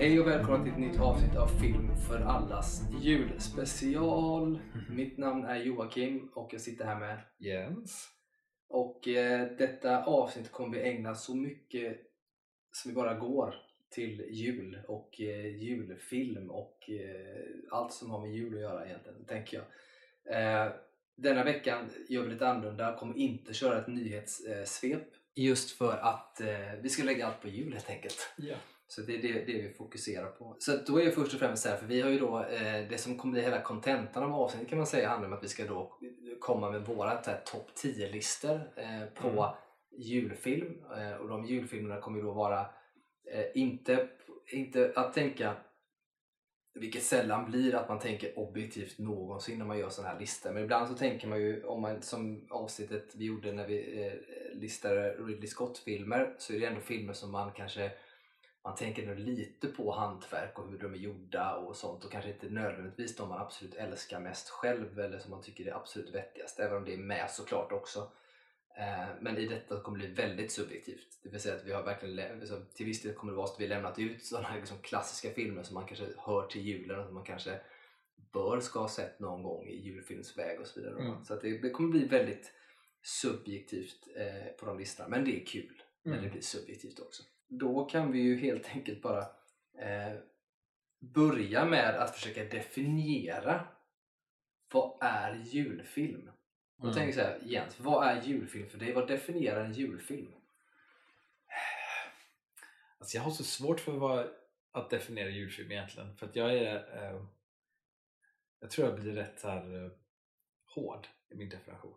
Hej och välkomna till ett nytt avsnitt av Film för allas julspecial. Mitt namn är Joakim och jag sitter här med Jens. och eh, detta avsnitt kommer vi ägna så mycket som vi bara går till jul och eh, julfilm och eh, allt som har med jul att göra egentligen, tänker jag. Eh, denna veckan gör vi lite annorlunda, kommer inte köra ett nyhetssvep just för att eh, vi ska lägga allt på jul helt enkelt. Ja. Så det är det, det vi fokuserar på. Så då är det först och främst så här, för vi har ju då, eh, det som kommer bli hela kontentan av avsnittet kan man säga handlar om att vi ska då komma med våra topp 10-listor eh, på Mm. julfilm. Eh, och de julfilmerna kommer ju då vara eh, inte, inte att tänka, vilket sällan blir att man tänker objektivt någonsin när man gör sådana här listor. Men ibland så tänker man ju, om man, som avsnittet vi gjorde när vi eh, listade Ridley Scott-filmer, så är det ändå filmer som man kanske man tänker nog lite på hantverk och hur de är gjorda och sånt och kanske inte nödvändigtvis de man absolut älskar mest själv eller som man tycker är absolut vettigast, även om det är med såklart också. Eh, Men i detta kommer det bli väldigt subjektivt. Det vill säga att vi har verkligen, alltså, till viss del kommer det vara så att vi lämnat ut sådana här liksom klassiska filmer som man kanske hör till julen och som man kanske bör ska ha sett någon gång i julfilmsväg och så vidare. Mm. Så det, det kommer bli väldigt subjektivt eh, på de listorna, men det är kul när Mm. det blir subjektivt också. Då kan vi ju helt enkelt bara eh, börja med att försöka definiera vad är julfilm? Då Mm. tänker jag så här, Jens, vad är julfilm för dig? Vad definierar en julfilm? Alltså jag har så svårt för vad, att definiera julfilm egentligen. För att jag är... Eh, jag tror jag blir rätt här eh, hård i min definition.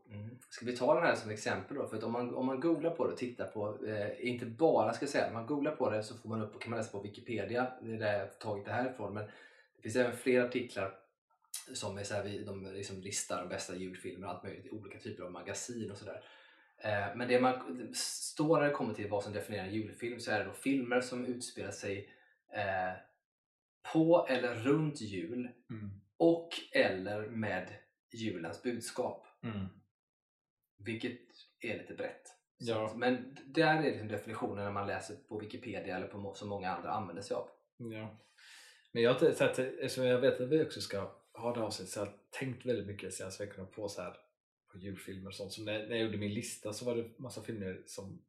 Ska vi ta den här som exempel då? För att om man, om man googlar på det och tittar på, eh, inte bara ska jag säga, om man googlar på det så får man upp, kan man läsa på Wikipedia, det är där jag har tagit det här ifrån, men det finns även fler artiklar som är så här, de liksom listar de bästa julfilmerna och allt möjligt i olika typer av magasin och sådär. Eh, men det man det står när det kommer till vad som definierar en julfilm så är det då filmer som utspelar sig eh, på eller runt jul och eller med julens budskap. Mm. Vilket är lite brett. Ja. att- Men där är liksom definitionen när man läser på Wikipedia eller på som många andra använder sig av. Ja. Men jag, har så att, eftersom jag vet att vi också ska ha det avsnittet så har jag tänkt väldigt mycket senaste veckorna på så här på julfilmer och sånt. Så när, när jag gjorde min lista så var det massa filmer som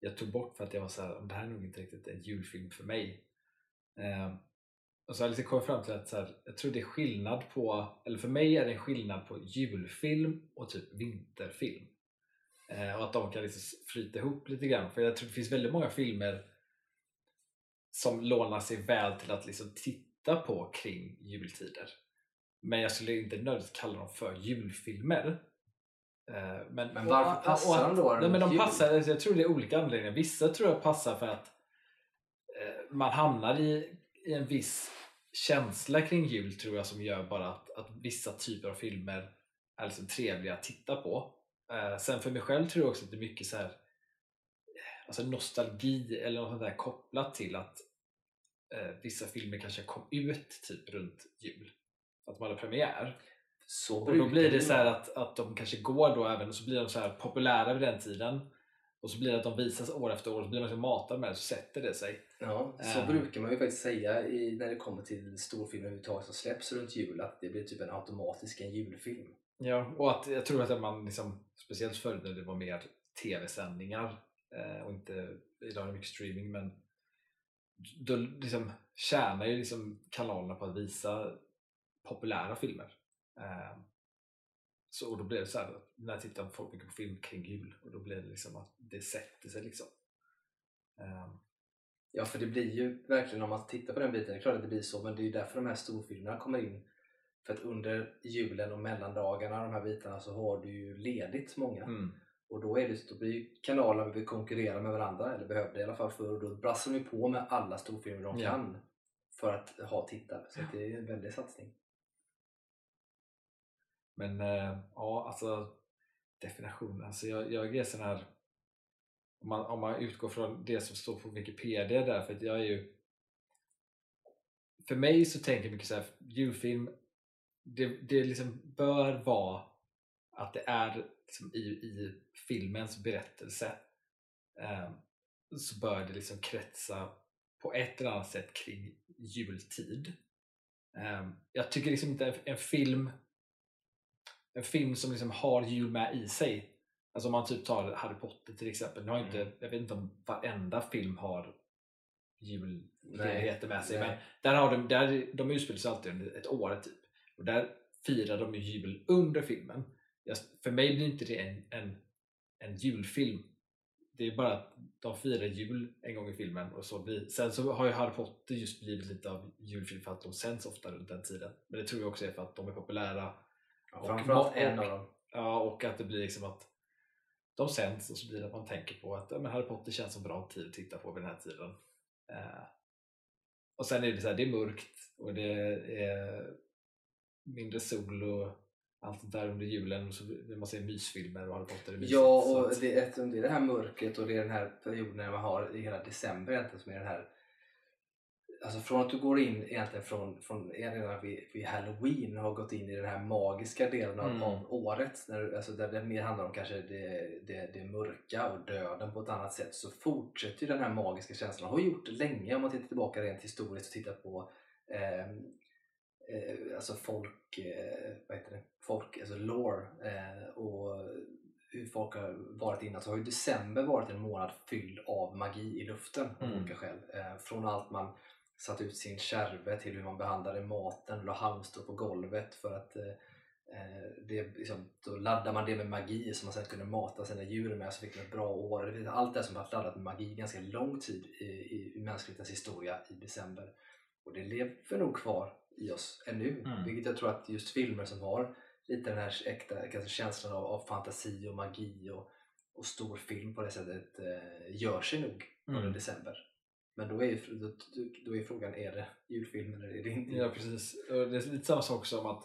jag tog bort för att jag var så här, det här är nog inte riktigt en julfilm för mig. Eh, och så har jag lite kommit fram till att så här, jag tror det är skillnad på, eller för mig är det en skillnad på julfilm och typ vinterfilm. Eh, och att de kan liksom flyta ihop lite grann. För jag tror det finns väldigt många filmer som lånar sig väl till att liksom titta på kring jultider. Men jag skulle inte nödvändigtvis kalla dem för julfilmer. Eh, Men, Men varför och- passar och- de då Nej, men de jul? passar, alltså jag tror det är olika anledningar. Vissa tror jag passar för att eh, man hamnar i, i en viss känsla kring jul tror jag som gör bara att, att vissa typer av filmer är liksom trevliga att titta på. Eh, sen för mig själv tror jag också att det är mycket så här, alltså nostalgi eller något sånt där kopplat till att eh, vissa filmer kanske kom ut typ runt jul. Att man hade premiär. Så Och då blir det så att, att de kanske går då även och så blir de så här populära vid den tiden. Och så blir det att de visas år efter år och så blir man liksom matad med det så sätter det sig. Ja, så Eh. brukar man ju faktiskt säga i, när det kommer till storfilmer överhuvudtaget som släpps runt jul att det blir typ en automatisk en julfilm. Ja, och att jag tror att man liksom, speciellt förr när det var mer tv-sändningar eh, och inte, idag är det mycket streaming men då liksom tjänar ju liksom kanalerna på att visa populära filmer. Eh, så och då blir det så här, när tittar folk mycket på film kring jul och då blir det liksom att det sätter sig liksom. Eh, Ja, för det blir ju verkligen om man tittar på den biten, det är klart att det blir så, men det är ju därför de här storfilmerna kommer in. För att under julen och mellandagarna, de här bitarna, så har du ju ledigt många. mm, Och då, är det, då blir kanalerna vill konkurrera med varandra, eller behövde i alla fall förr, och då brassar de ju på med alla storfilmer de Ja. kan för att ha tittare. Så att det är en väldig satsning. Men eh, ja, alltså definitionen. Alltså jag, jag är sån här om man, om man utgår från det som står på Wikipedia där, för att jag är ju för mig så tänker jag mycket så här, julfilm det, det liksom bör vara att det är liksom i, i filmens berättelse eh, så bör det liksom kretsa på ett eller annat sätt kring jultid. Eh, jag tycker liksom inte en, en film en film som liksom har jul med i sig. Alltså om man typ tar Harry Potter till exempel. Nu har inte, Mm. Jag vet inte om varenda film har julledigheter med sig. Nej. Men där har de, där, de utspelar sig alltid under ett år typ. Och där firar de ju jul under filmen. Jag, för mig blir inte det en, en, en julfilm. Det är bara att de firar jul en gång i filmen och så blir, sen så har ju Harry Potter just blivit lite av julfilm för att de sänds ofta runt den tiden. Men det tror jag också är för att de är populära Ja, Och Framförallt en av dem. Ja, och att det blir liksom att de sänds och så blir det att man tänker på att men Harry Potter känns som bra tid att titta på vid den här tiden. Eh, och sen är det så här, det är mörkt och det är mindre sol och allt sånt där under julen och så vill man se mysfilmer och Harry Potter är mysigt. Ja, och det, eftersom det är det här mörkret och det är den här perioden när man har i hela december egentligen som är den här Alltså från att du går in egentligen från, från redan vid, vid halloween och har gått in i den här magiska delen av, Mm. av året när, alltså där det mer handlar om kanske det, det, det mörka och döden på ett annat sätt så fortsätter ju den här magiska känslan, har gjort det länge om man tittar tillbaka rent historiskt och tittar på eh, eh, alltså folk, eh, vad heter det? folk, alltså lore eh, och hur folk har varit innan så har ju december varit en månad fylld av magi i luften av Mm. olika skäl. Eh, från allt man satt ut sin kärve till hur man behandlade maten, la halmstrå på golvet för att eh, eh, det, liksom, då laddar man det med magi som man sen kunde mata sina djur med så fick man ett bra år. Det finns allt det som varit laddat med magi ganska lång tid i, i, i mänsklighetens historia i december. Och det lever nog kvar i oss ännu. Mm. Vilket jag tror att just filmer som har lite den här äkta kanske känslan av, av fantasi och magi och, och stor film på det sättet eh, gör sig nog under Mm. december. Men då är, ju- då, då- är frågan, är det julfilm eller är det inte? Ja precis, och det är lite samma sak som att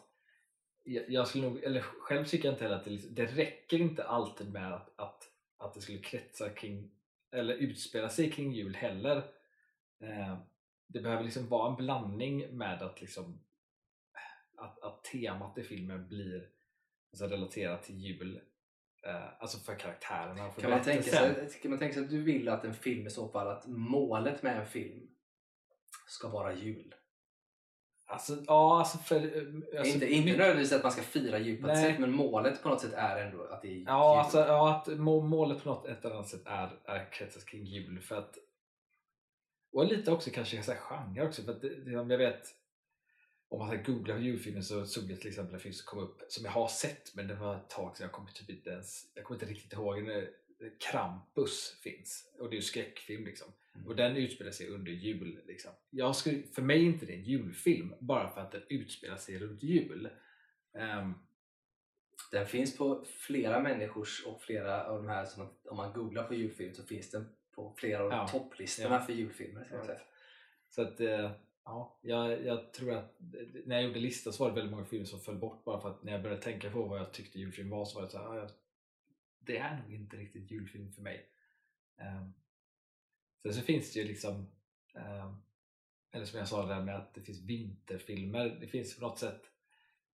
jag jag skulle nog, eller själv tycker jag inte heller att det, det räcker inte alltid med att, att, att det skulle kretsa kring eller utspela sig kring jul heller. Eh, det behöver liksom vara en blandning med att liksom att, att temat i filmen blir alltså, relaterat till jul alltså för karaktärerna och för Kan man, tänka sig, kan man tänka sig att du vill att en film i så fall, att målet med en film ska vara jul? Alltså, ja, alltså för, eh, alltså, inte inte nödvändigtvis att man ska fira jul på ett sätt, men målet på något sätt är ändå att det är jul. Ja, alltså, ja att må- målet på något ett eller annat sätt är, är kretsat kring jul för att och lite också kanske så här genre också för att det, jag vet om man ska googla på julfilmer så såg jag till exempel en film som kom upp som jag har sett men det var ett tag sedan jag kommer typ inte ens jag kommer inte riktigt ihåg när Krampus finns och det är ju skräckfilm liksom Mm. och den utspelar sig under jul liksom. jag skulle, för mig är inte det en julfilm bara för att den utspelar sig runt jul Ehm, Den finns på flera människors och flera av de här, som om man googlar på julfilm så finns den på flera av Ja. topplistorna Ja. för julfilmer. Ska man Ja. Så att, eh, ja, jag, jag tror att när jag gjorde listan så var det väldigt många filmer som föll bort bara för att när jag började tänka på vad jag tyckte julfilm var så var det så här, ah, det är nog inte riktigt julfilm för mig. Um, sen så finns det ju liksom, ehm, eller som jag sa där med att det finns vinterfilmer, det finns på något sätt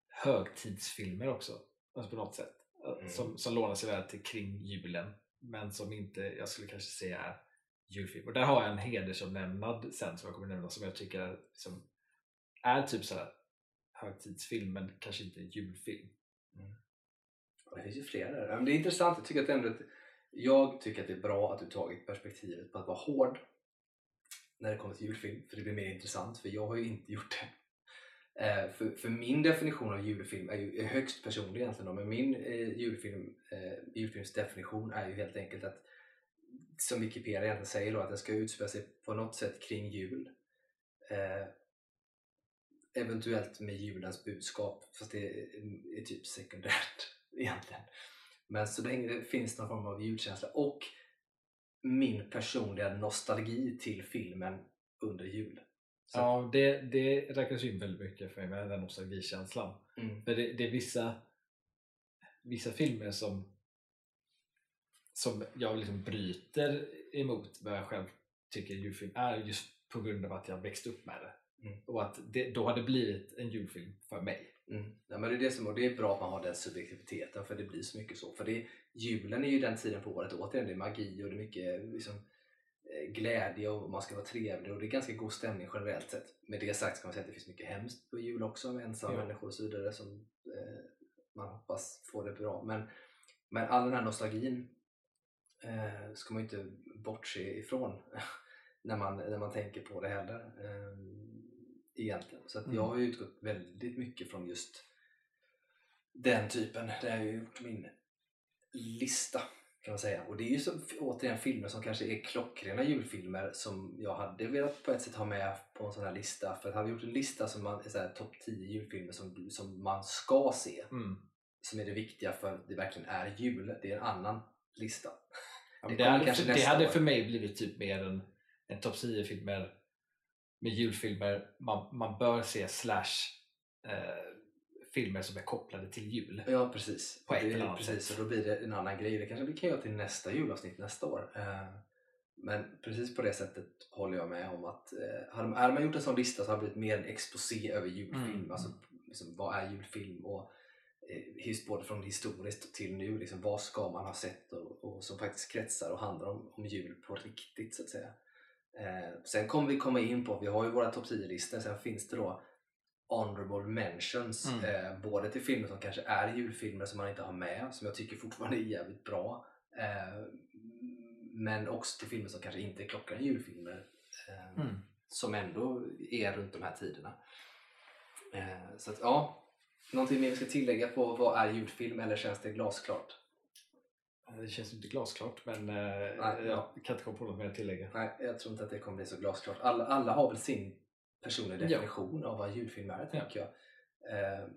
högtidsfilmer också. Alltså på något sätt. eh, Mm. Som, som lånar sig väl till kring julen men som inte jag skulle kanske säga är julfilm. Och där har jag en hedersomnämnad sen som jag kommer nämna som jag tycker är, som är typ så här högtidsfilm men kanske inte julfilm. Mm. Det finns ju flera där. Men det är intressant. Jag tycker, att ändå att, jag tycker att det är bra att du tagit perspektivet på att vara hård när det kommer till julfilm. För det blir mer intressant. För jag har ju inte gjort det. Eh, för, för min definition av julfilm är ju är högst personlig egentligen. då, Men min eh, julfilm, eh, julfilmsdefinition är ju helt enkelt att som Wikipedia egentligen säger då, att den ska utspela sig på något sätt kring jul. Eh, eventuellt med julens budskap, fast det är, är typ sekundärt egentligen. Men så länge det finns någon form av julkänsla och min personliga nostalgi till filmen under jul. Så, Ja, det, det räknas in väldigt mycket för mig med den nostalgikänslan. mm, För det, det är vissa, vissa filmer som, som jag liksom bryter emot vad jag själv tycker julfilm är just på grund av att jag växt upp med det. Mm. Och att det, då har det blivit en julfilm för mig. mm. Ja, men det, är det, som, och det är bra att man har den subjektiviteten för det blir så mycket så. För det, julen är ju den tiden på året, återigen det är magi och det är mycket liksom, eh, glädje och man ska vara trevlig och det är ganska god stämning generellt sett. Med det sagt ska man säga att det finns mycket hemskt på jul också med ensamma Ja. människor och så vidare som eh, man hoppas får det bra. Men, men all den här nostalgin eh, ska man inte bortse ifrån när man, när man tänker på det heller. Eh, egentligen. Så att Mm. jag har ju utgått väldigt mycket från just den typen. Där har jag gjort min lista kan man säga. Och det är ju så, återigen filmer som kanske är klockrena julfilmer som jag hade velat på ett sätt ha med på en sån här lista. För att hade jag gjort en lista som man, så här, topp 10 julfilmer som, som man ska se, Mm. som är det viktiga för att det verkligen är jul, det är en annan lista. Det det, hade, kanske det hade för mig blivit typ mer en, en topp 10 filmer med julfilmer man, man bör se slash eh, filmer som är kopplade till jul. Ja precis. På ett eller precis sätt. och då blir det en annan grej. Det kanske vi kan göra till nästa julavsnitt nästa år. Eh, Men precis på det sättet håller jag med om att eh, hade hade man gjort en sån lista så hade det blivit mer en exposé över julfilm. Mm. Alltså, liksom, vad är julfilm? Och, eh, his- både från historiskt till nu. Liksom, vad ska man ha sett och, och som faktiskt kretsar och handlar om, om jul på riktigt så att säga. Eh, sen kommer vi komma in på, vi har ju våra topp 10-listor, sen finns det då honorable mentions Mm. eh, både till filmer som kanske är julfilmer som man inte har med, som jag tycker fortfarande är jävligt bra eh, men också till filmer som kanske inte är klockrena julfilmer eh, Mm. som ändå är runt de här tiderna. Eh, så att ja, någonting mer vi ska tillägga på vad är julfilm eller känns det glasklart? Det känns inte glasklart men eh, Nej, jag kan inte komma på något mer att tillägga. Nej, jag tror inte att det kommer bli så glasklart. Alla, alla har väl sin personliga Ja. definition av vad julfilm är, Ja. tänker jag. Eh,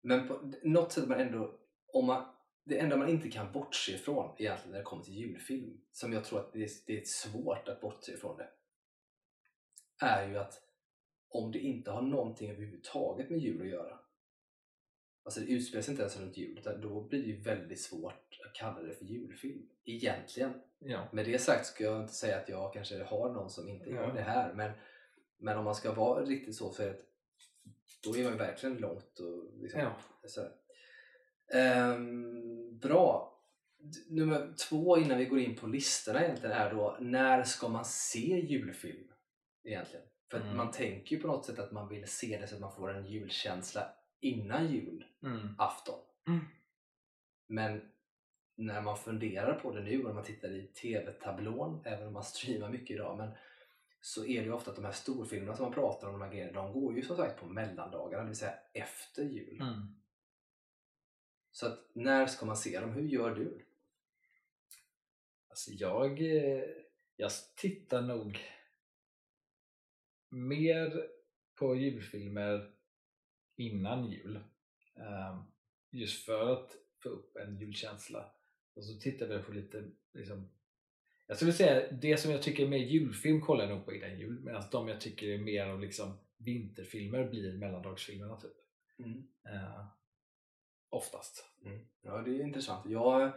men på något sätt man ändå, om man, det enda man inte kan bortse ifrån egentligen när det kommer till julfilm, som jag tror att det är, det är svårt att bortse ifrån det, är ju att om det inte har någonting överhuvudtaget med jul att göra, alltså det utspelar sig inte ens runt jul, utan då blir det ju väldigt svårt att kalla det för julfilm, egentligen. Ja. Med det sagt ska jag inte säga att jag kanske har någon som inte gör Ja. det här men, men om man ska vara riktigt så är det, då är man ju verkligen långt och liksom, Ja. så. Ehm, bra. Nummer två innan vi går in på listorna egentligen är då när ska man se julfilm egentligen? För att Mm. man tänker ju på något sätt att man vill se det så att man får en julkänsla innan jul Mm. Mm. Men när man funderar på det nu och när man tittar i TV-tablån, även om man streamar mycket idag, men så är det ju ofta att de här storfilmerna som man pratar om, de här grejerna, de går ju som sagt på mellandagarna, det vill säga efter jul. Mm. Så att när ska man se dem? Hur gör du? Alltså jag, eh, jag tittar nog mer på julfilmer innan jul. Ehm, Just för att få upp en julkänsla. Och så tittar vi på lite, liksom, jag skulle säga det som jag tycker är mer julfilm kollar jag nog på innan jul. Medan de jag tycker är mer av liksom vinterfilmer blir mellandagsfilmerna typ. Eh, oftast. Mm. Ja, det är intressant. Jag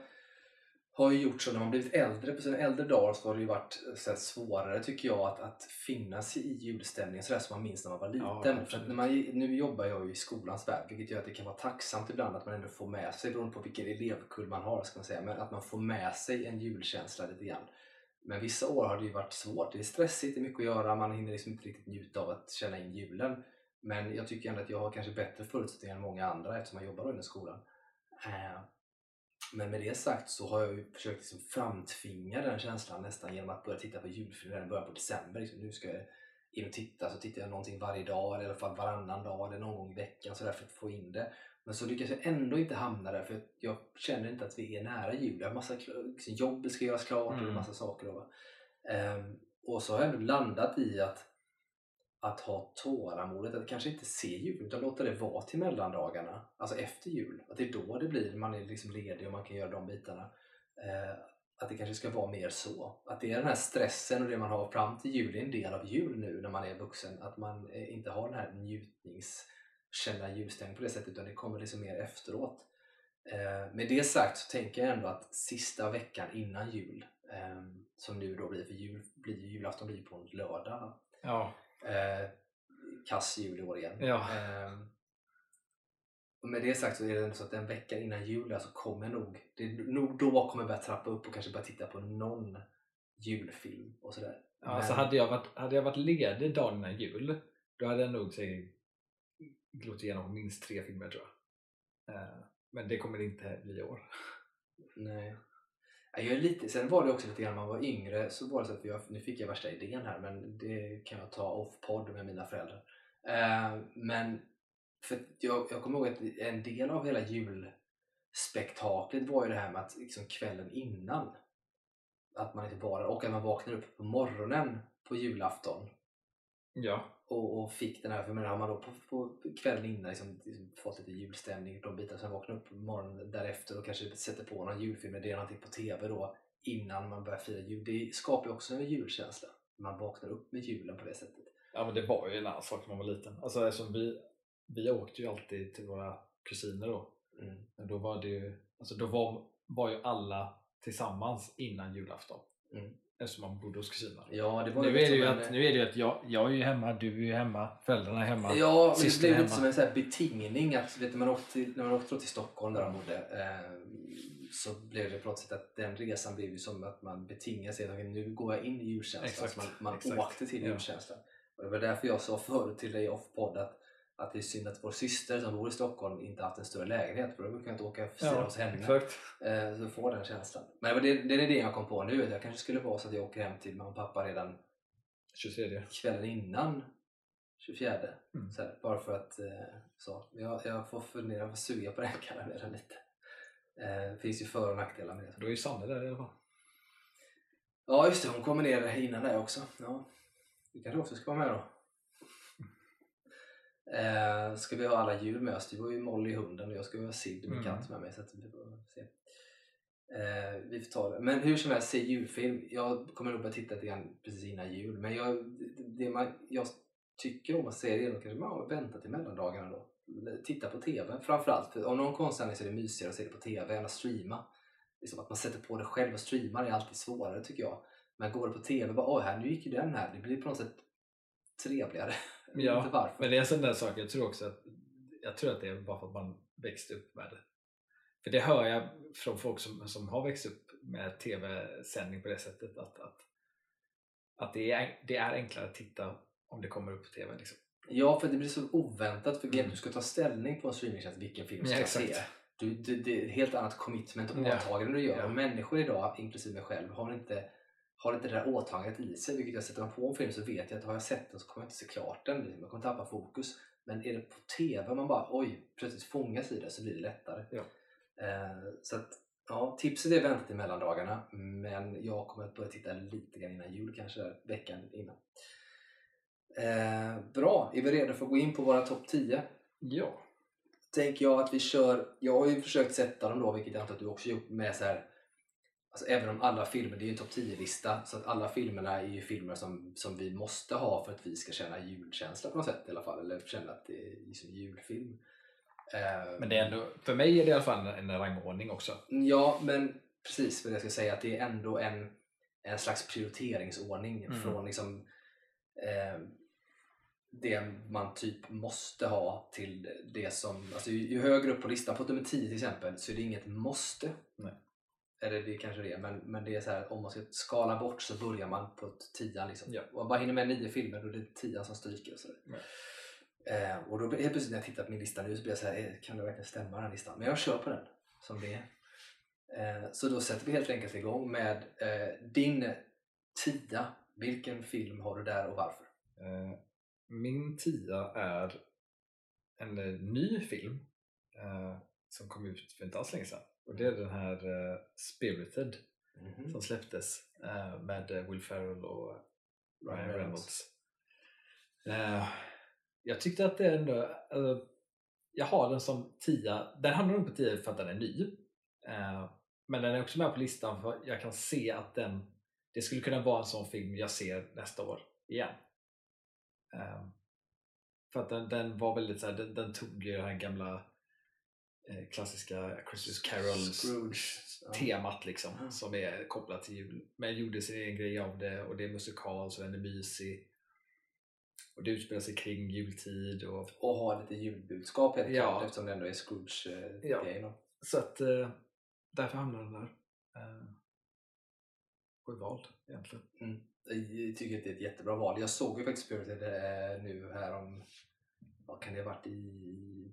har ju gjort så när man blivit äldre, på sina äldre dagar så har det ju varit så här, svårare tycker jag att, att finna sig i julstämningen sådär som man minns när man var liten. Ja, För när man, nu jobbar jag ju i skolans värld vilket gör att det kan vara tacksamt ibland att man ändå får med sig, beroende på vilken elevkull man har, ska man säga, men att man får med sig en julkänsla lite grann. Men vissa år har det ju varit svårt. Det är stressigt, det är mycket att göra, man hinner liksom inte riktigt njuta av att känna in julen. Men jag tycker ändå att jag har kanske bättre förutsättningar än många andra eftersom jag jobbar under skolan. Men med det sagt så har jag ju försökt liksom framtvinga den känslan nästan genom att börja titta på julfilm redan i början på december. Liksom, nu ska jag in och titta, så tittar jag någonting varje dag eller i alla fall varannan dag eller någon gång i veckan så där för att få in det. Men så lyckas jag ändå inte hamna där för jag känner inte att vi är nära jul. Jag har massa liksom, jobbet ska göras klart och Mm. massa saker. Då. Ehm, och så har jag ändå landat i att att ha tålamodet att kanske inte se jul utan låta det vara till mellandagarna, alltså efter jul. Att det är då det blir, man är liksom ledig och man kan göra de bitarna. Eh, att det kanske ska vara mer så. Att det är den här stressen och det man har fram till jul är en del av jul nu när man är vuxen. Att man inte har den här njutnings känna julstämning på det sättet utan det kommer liksom mer efteråt. Eh, med det sagt så tänker jag ändå att sista veckan innan jul eh, som nu då blir för jul, blir julafton blir på en lördag Ja, Eh, kass jul i år igen. Ja. Eh, med det sagt så är det ändå så att en vecka innan jul så kommer nog, det är nog då kommer jag börja trappa upp och kanske börja titta på någon julfilm och sådär. Ja, alltså Men- hade, jag varit, hade jag varit ledig dagen innan jul, då hade jag nog säkert glott igenom minst tre filmer tror jag. Eh, Men det kommer det inte bli i år. Nej. Jag är lite, sen var det också lite grann när man var yngre så var det så att jag, nu fick jag värsta idén här men det kan jag ta off-podd med mina föräldrar. Eh, men för jag, jag kommer ihåg att en del av hela julspektaklet var ju det här med att liksom kvällen innan att man inte var där och att man vaknar upp på morgonen på julafton Ja, och, och fick den här, för menar, har man då på, på kvällen innan liksom, liksom fått lite julstämning, de bitar, sen vaknar upp på morgonen därefter och kanske sätter på någon julfilm eller det är någonting på TV då innan man börjar fira jul. Det skapar ju också en julkänsla. Man vaknar upp med julen på det sättet. ja men det var ju en annan sak när man var liten. Alltså, vi, vi åkte ju alltid till våra kusiner då. Mm. Men då var det ju, alltså då var, var ju alla tillsammans innan julafton. Mm. Eftersom man bodde hos kusinerna. Ja, det var Nu är, det ju som en- att, nu är det ju att jag, jag är ju hemma, du är ju hemma, föräldrarna är hemma. Ja, men det blev lite som en sån här betingning att vet du, man åkte till, när man åkte till Stockholm där de bodde eh, så blev det på något sätt att den resan blev ju som att man betingade sig att nu går jag in i julkänslan. Exakt, Så man, man exakt. åkte till Ja. julkänslan. Och det var därför jag sa förut till dig off-podd att, att det är synd att vår syster som bor i Stockholm inte haft en större lägenhet för då kan jag inte åka fira hos henne. exakt. Eh, så får den känslan. Men det det, är det jag kom på nu. att Jag kanske skulle vara så att jag åker hem till mamma och pappa redan 23. kvällen innan 24. Mm. Så här, bara för att eh, så. Jag, jag får fundera, jag får suga på den karamellen lite. Eh, det finns ju för och nackdelar med det. Då är ju Sanne där i alla fall. Ja just det, hon kommer ner innan det också. Ja. Du kanske också ska vara med då. Eh, ska vi ha alla djur med oss? Du var ju Molly hunden och jag ska ha Sid min Mm. katt med mig. Så att vi får se. Eh, vi får ta det. Men hur som helst, se julfilm. Jag kommer nog börja titta lite grann precis innan jul. Men jag, det man, jag tycker om att se det är kanske man vänta till mellandagarna då. Titta på TV framförallt. För om någon konstnärlig så är det mysigare att se det på TV än att streama. Liksom att man sätter på det själv och streamar är alltid svårare tycker jag. Men går det på TV bara åh här, nu gick ju den här. Det blir på något sätt trevligare. Ja, inte varför. Men det är en sån där sak, jag tror också att jag tror att det är bara för att man växte upp med det. För det hör jag från folk som, som har växt upp med tv-sändning på det sättet att, att, att det, är, det är enklare att titta om det kommer upp på tv. Liksom. Ja, för det blir så oväntat. För Mm. du ska ta ställning på en streamingtjänst vilken film du Ja, ska se. Du, det, det är ett helt annat commitment och Ja. åtagande du gör. Ja. Och människor idag, inklusive mig själv, har inte, har inte det där åtagandet i sig. Vilket jag sätter man på en film så vet jag att har jag sett den så kommer jag inte se klart den. Liksom. Jag kommer tappa fokus. Men är det på TV man bara oj, plötsligt fångas i det så blir det lättare. Ja. Eh, så att, ja, tipset är vänta till mellandagarna. Men jag kommer att börja titta lite grann innan jul, kanske veckan innan. Eh, bra, är vi redo för att gå in på våra topp 10? Ja. tänker jag att vi kör, jag har ju försökt sätta dem då, vilket jag antar att du också gjort med så här. Alltså även om alla filmer, det är ju en topp 10-lista, så att alla filmerna är ju filmer som, som vi måste ha för att vi ska känna julkänsla på något sätt i alla fall, eller känna att det är liksom julfilm. Eh, Men det är ändå, för mig är det i alla fall en, en rangordning också. Ja, men precis vad jag ska säga, att det är ändå en, en slags prioriteringsordning Mm. från liksom eh, det man typ måste ha till det som, alltså ju, ju högre upp på listan, på nummer 10 till exempel, så är det inget måste. Nej. Eller det kanske det är, men, men det är så här, om man ska skala bort så börjar man på ett tian liksom. Ja. Och man bara hinner med nio filmer, är det tian som stryker. Och, så. Ja. Eh, och då helt plötsligt när jag tittar på min lista nu så blir jag så här, eh, kan det verkligen stämma den här listan? Men jag kör på den som det är. Eh, så då sätter vi helt enkelt igång med eh, din tia. Vilken film har du där och varför? Eh, Min tia är en eh, ny film som kom ut för inte alls länge sedan. Och det är den här eh, Spirited Mhm. som släpptes eh, med eh, Will Ferrell och Ryan Reynolds. Eh, jag tyckte att det ändå, alltså, jag har den som tia, den hamnar nog på tia för att den är ny. Men den är också med på listan för jag kan se att den, det skulle kunna vara en sån film jag ser nästa år igen. För att den, den var väldigt så här, den, den tog ju det här gamla klassiska Christmas Carol Scrooge. Ja. temat liksom Ja. som är kopplat till jul. Men gjorde sin egen grej av det och det är musikal så den är mysig. Och det utspelar sig kring jultid och Och ha lite julbudskap helt Ja. klart eftersom det ändå är Scrooge-grejen. Ja. så att eh, därför hamnar den där. Eh, vald egentligen. Jag tycker att det är ett jättebra val. Jag såg ju faktiskt Spirited eh, nu här om, vad kan det ha varit i,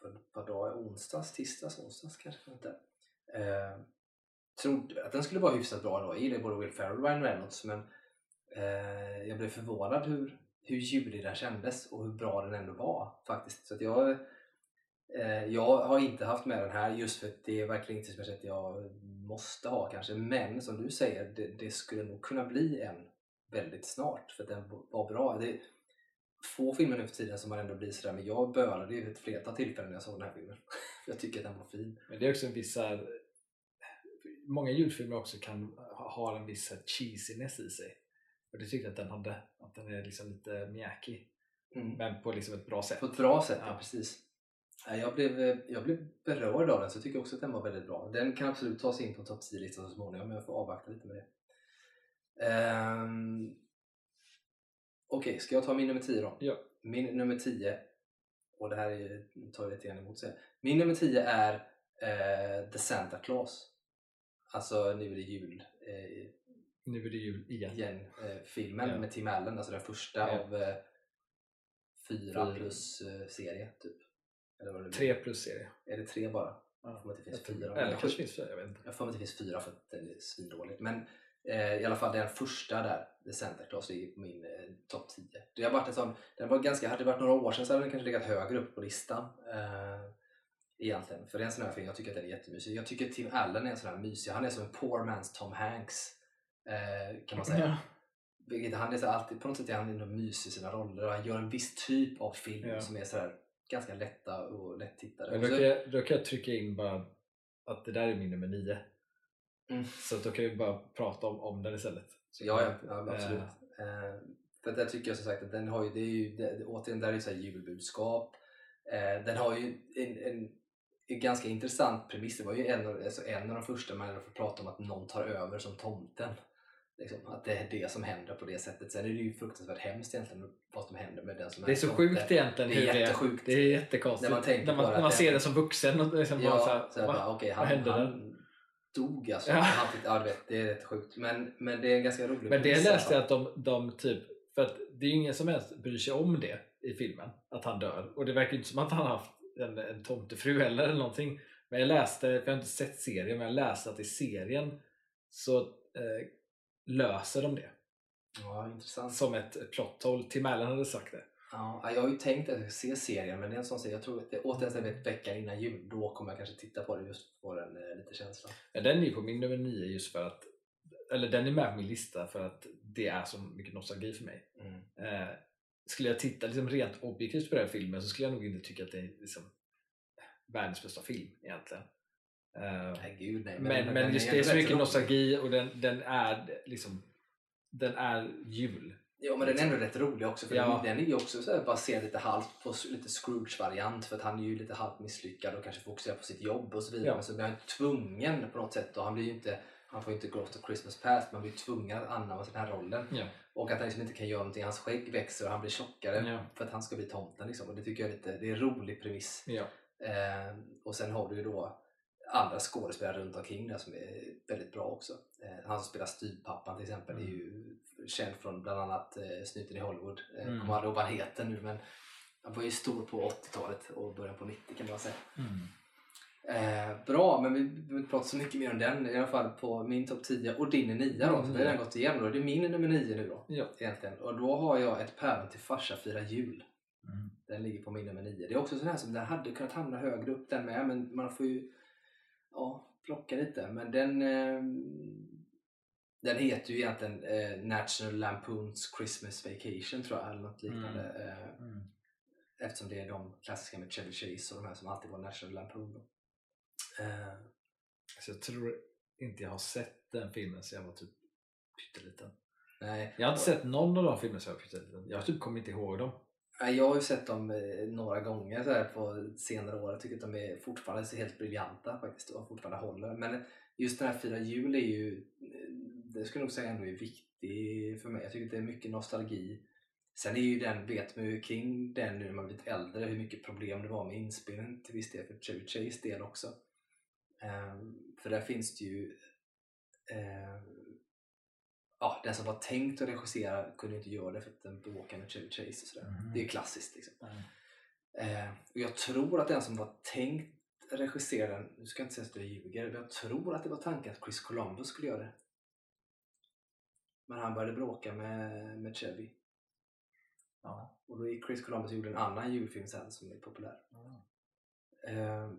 för ett par dagar, onsdags, tisdags, onsdags kanske inte. Eh, trodde att den skulle vara hyfsat bra då. Jag gillar både Will Ferrell och Ryan Reynolds men eh, jag blev förvånad hur, hur julig den kändes och hur bra den ändå var faktiskt. Så att jag, eh, jag har inte haft med den här just för att det är verkligen inte som jag måste ha kanske. Men som du säger, det, det skulle nog kunna bli en väldigt snart för att den var bra. Det få filmer nu för tiden som man ändå blir sådär, men jag bölade ju ett flertal tillfällen när jag såg den här filmen. jag tycker att den var fin. Men det är också en viss här, många julfilmer också kan ha en viss cheesiness i sig. Och det tyckte jag att den hade, att den är liksom lite mjäkig. Mm. Men på liksom ett bra sätt. På ett bra sätt, ja, Ja. precis. Ja, Jag blev, eh, jag blev berörd av den så jag tycker också att den var väldigt bra. Den kan absolut ta sig in på topp 10-listan så småningom men jag får avvakta lite med det. Um, Okej, ska jag ta min nummer 10 då? Ja. Min nummer 10, och det här är, tar lite grann emot sig. Min nummer 10 är eh, The Santa Claus. Alltså nu är det jul. Eh, Nu är det jul igen. igen eh, filmen Ja. med Tim Allen, alltså den första Ja. av eh, fyra plus eh, serie typ. Eller vad det. Tre plus serie. Är det tre bara? Ja. Jag får att det finns fyra. Eller kanske finns fyra, jag vet inte. Jag får att det finns fyra för att den är svindåligt. Men eh, i alla fall den första där, The Santa Claus, ligger på min eh, topp 10. Det har varit en sån, den var ganska, hade det varit några år sedan så hade den kanske legat högre upp på listan. Eh, egentligen. För det är en sån här film, jag tycker att den är jättemysig. Jag tycker Tim Allen är en sån här mysig, han är som en poor man's Tom Hanks. Eh, kan man säga. Ja. Vilket han är så alltid, på något sätt är han ändå mysig i sina roller och han gör en viss typ av film Ja. som är sådär ganska lätta och lättittade. Men då, kan jag, då kan jag trycka in bara att det där är min nummer nio. Mm. Så då kan vi bara prata om, om den istället. Så Ja, ja, ja men absolut. Eh, för där tycker jag som sagt att den har ju, det är ju, det, återigen, där är ju så här julbudskap. Eh, den har ju en, en, en ganska intressant premiss. Det var ju en av, alltså en av de första man får prata om att någon tar över som tomten. Liksom, att det är det som händer på det sättet. Sen är det ju fruktansvärt hemskt egentligen vad som händer med den som Det är så tomte. sjukt egentligen Det är jättesjukt. Det är jättekonstigt. När man när man, när man ser det- som vuxen och liksom bara Ja, så här, så va? bara, Vad han, han dog alltså. Ja. Han fick, ja, vet, det är rätt sjukt. Men, men det är en ganska rolig Men det alla läste jag fall. att de, de typ, för att det är ju ingen som helst bryr sig om det i filmen, att han dör. Och det verkar inte som att han har haft en, en tomtefru heller eller någonting. Men jag läste, för jag har inte sett serien, men jag läste att i serien så eh, löser de det. Ja, intressant. Som ett plot hole. Tim Allen hade sagt det. Ja, jag har ju tänkt att jag ska se serien men det är en sån serie, jag tror att det återigen så vet veckan innan jul, då kommer jag kanske titta på det just för att få den eh, lite känsla. Ja, den är ju på min nummer nio just för att, eller den är med på min lista för att det är så mycket nostalgi för mig. Mm. Eh, skulle jag titta liksom rent objektivt på den här filmen så skulle jag nog inte tycka att det är liksom världens bästa film egentligen. Eh, Nej gud nej. men, men, den just det är så mycket nostalgi och den, den är liksom den är jul. Ja men den är ändå rätt rolig också för Ja. den, är ju också så baserad lite halvt på lite Scrooge-variant för att han är ju lite halvt misslyckad och kanske fokuserar på sitt jobb och så vidare. Ja. Men så blir han tvungen på något sätt och han blir ju inte han får ju inte Ghost of Christmas Past men blir tvungen att anamma den här rollen. Ja. Och att han liksom inte kan göra någonting. Hans skägg växer och han blir tjockare Ja. för att han ska bli tomten. Liksom. Och det tycker jag är lite, det är en rolig premiss. Eh, och sen har du ju då andra skådespelare runt omkring där som är väldigt bra också. Eh, han som spelar styvpappan till exempel är ju känd från bland annat eh, Snuten i Hollywood. Eh, Mm. Kommer aldrig ihåg vad han heter nu men han var ju stor på 80-talet och början på 90 kan man säga. Eh, bra, men vi behöver inte prata så mycket mer om den. I alla fall på min topp 10 och din är 9 då. Så Mm, det har redan gått igenom. Då. Det är min nummer 9 nu då. Ja. Egentligen. Och då har jag ett päron till farsa fira jul. Mm. Den ligger på min nummer 9. Det är också sån här som den hade kunnat hamna högre upp den med. Men man får ju ja, plocka lite. Men den eh, den heter ju egentligen eh, National Lampoons Christmas Vacation tror jag. Eller något liknande. Eh, Mm. Eftersom det är de klassiska med Chevy Chase och de här som alltid var National Lampoon. Då. Eh, Så jag tror inte jag har sett den filmen så jag var typ pytteliten. nej. Jag har inte sett någon av de filmerna så jag var pytteliten. Jag typ kommer inte ihåg dem. Jag har ju sett dem eh, några gånger så här på senare år. Jag tycker att de är fortfarande så helt briljanta faktiskt och fortfarande håller. Men just den här Fira jul är ju, eh, det skulle jag nog säga ändå är viktig för mig. Jag tycker att det är mycket nostalgi. Sen är ju den, vet man ju kring den nu när man blivit äldre hur mycket problem det var med inspelningen till viss del för Chevy Chase del också. Ehm, för där finns det ju eh, ja, den som var tänkt att regissera kunde inte göra det för att den bråkade med Chevy Chase och sådär. Mhm. Det är klassiskt liksom. Mm. Eh, och jag tror att den som var tänkt regissera den, nu ska jag inte säga att jag ljuger, men jag tror att det var tanken att Chris Columbus skulle göra det. Men han började bråka med, med Chevy. Ja. Och då gick Chris Columbus och gjorde en annan julfilm sen som är populär. Ja. Eh,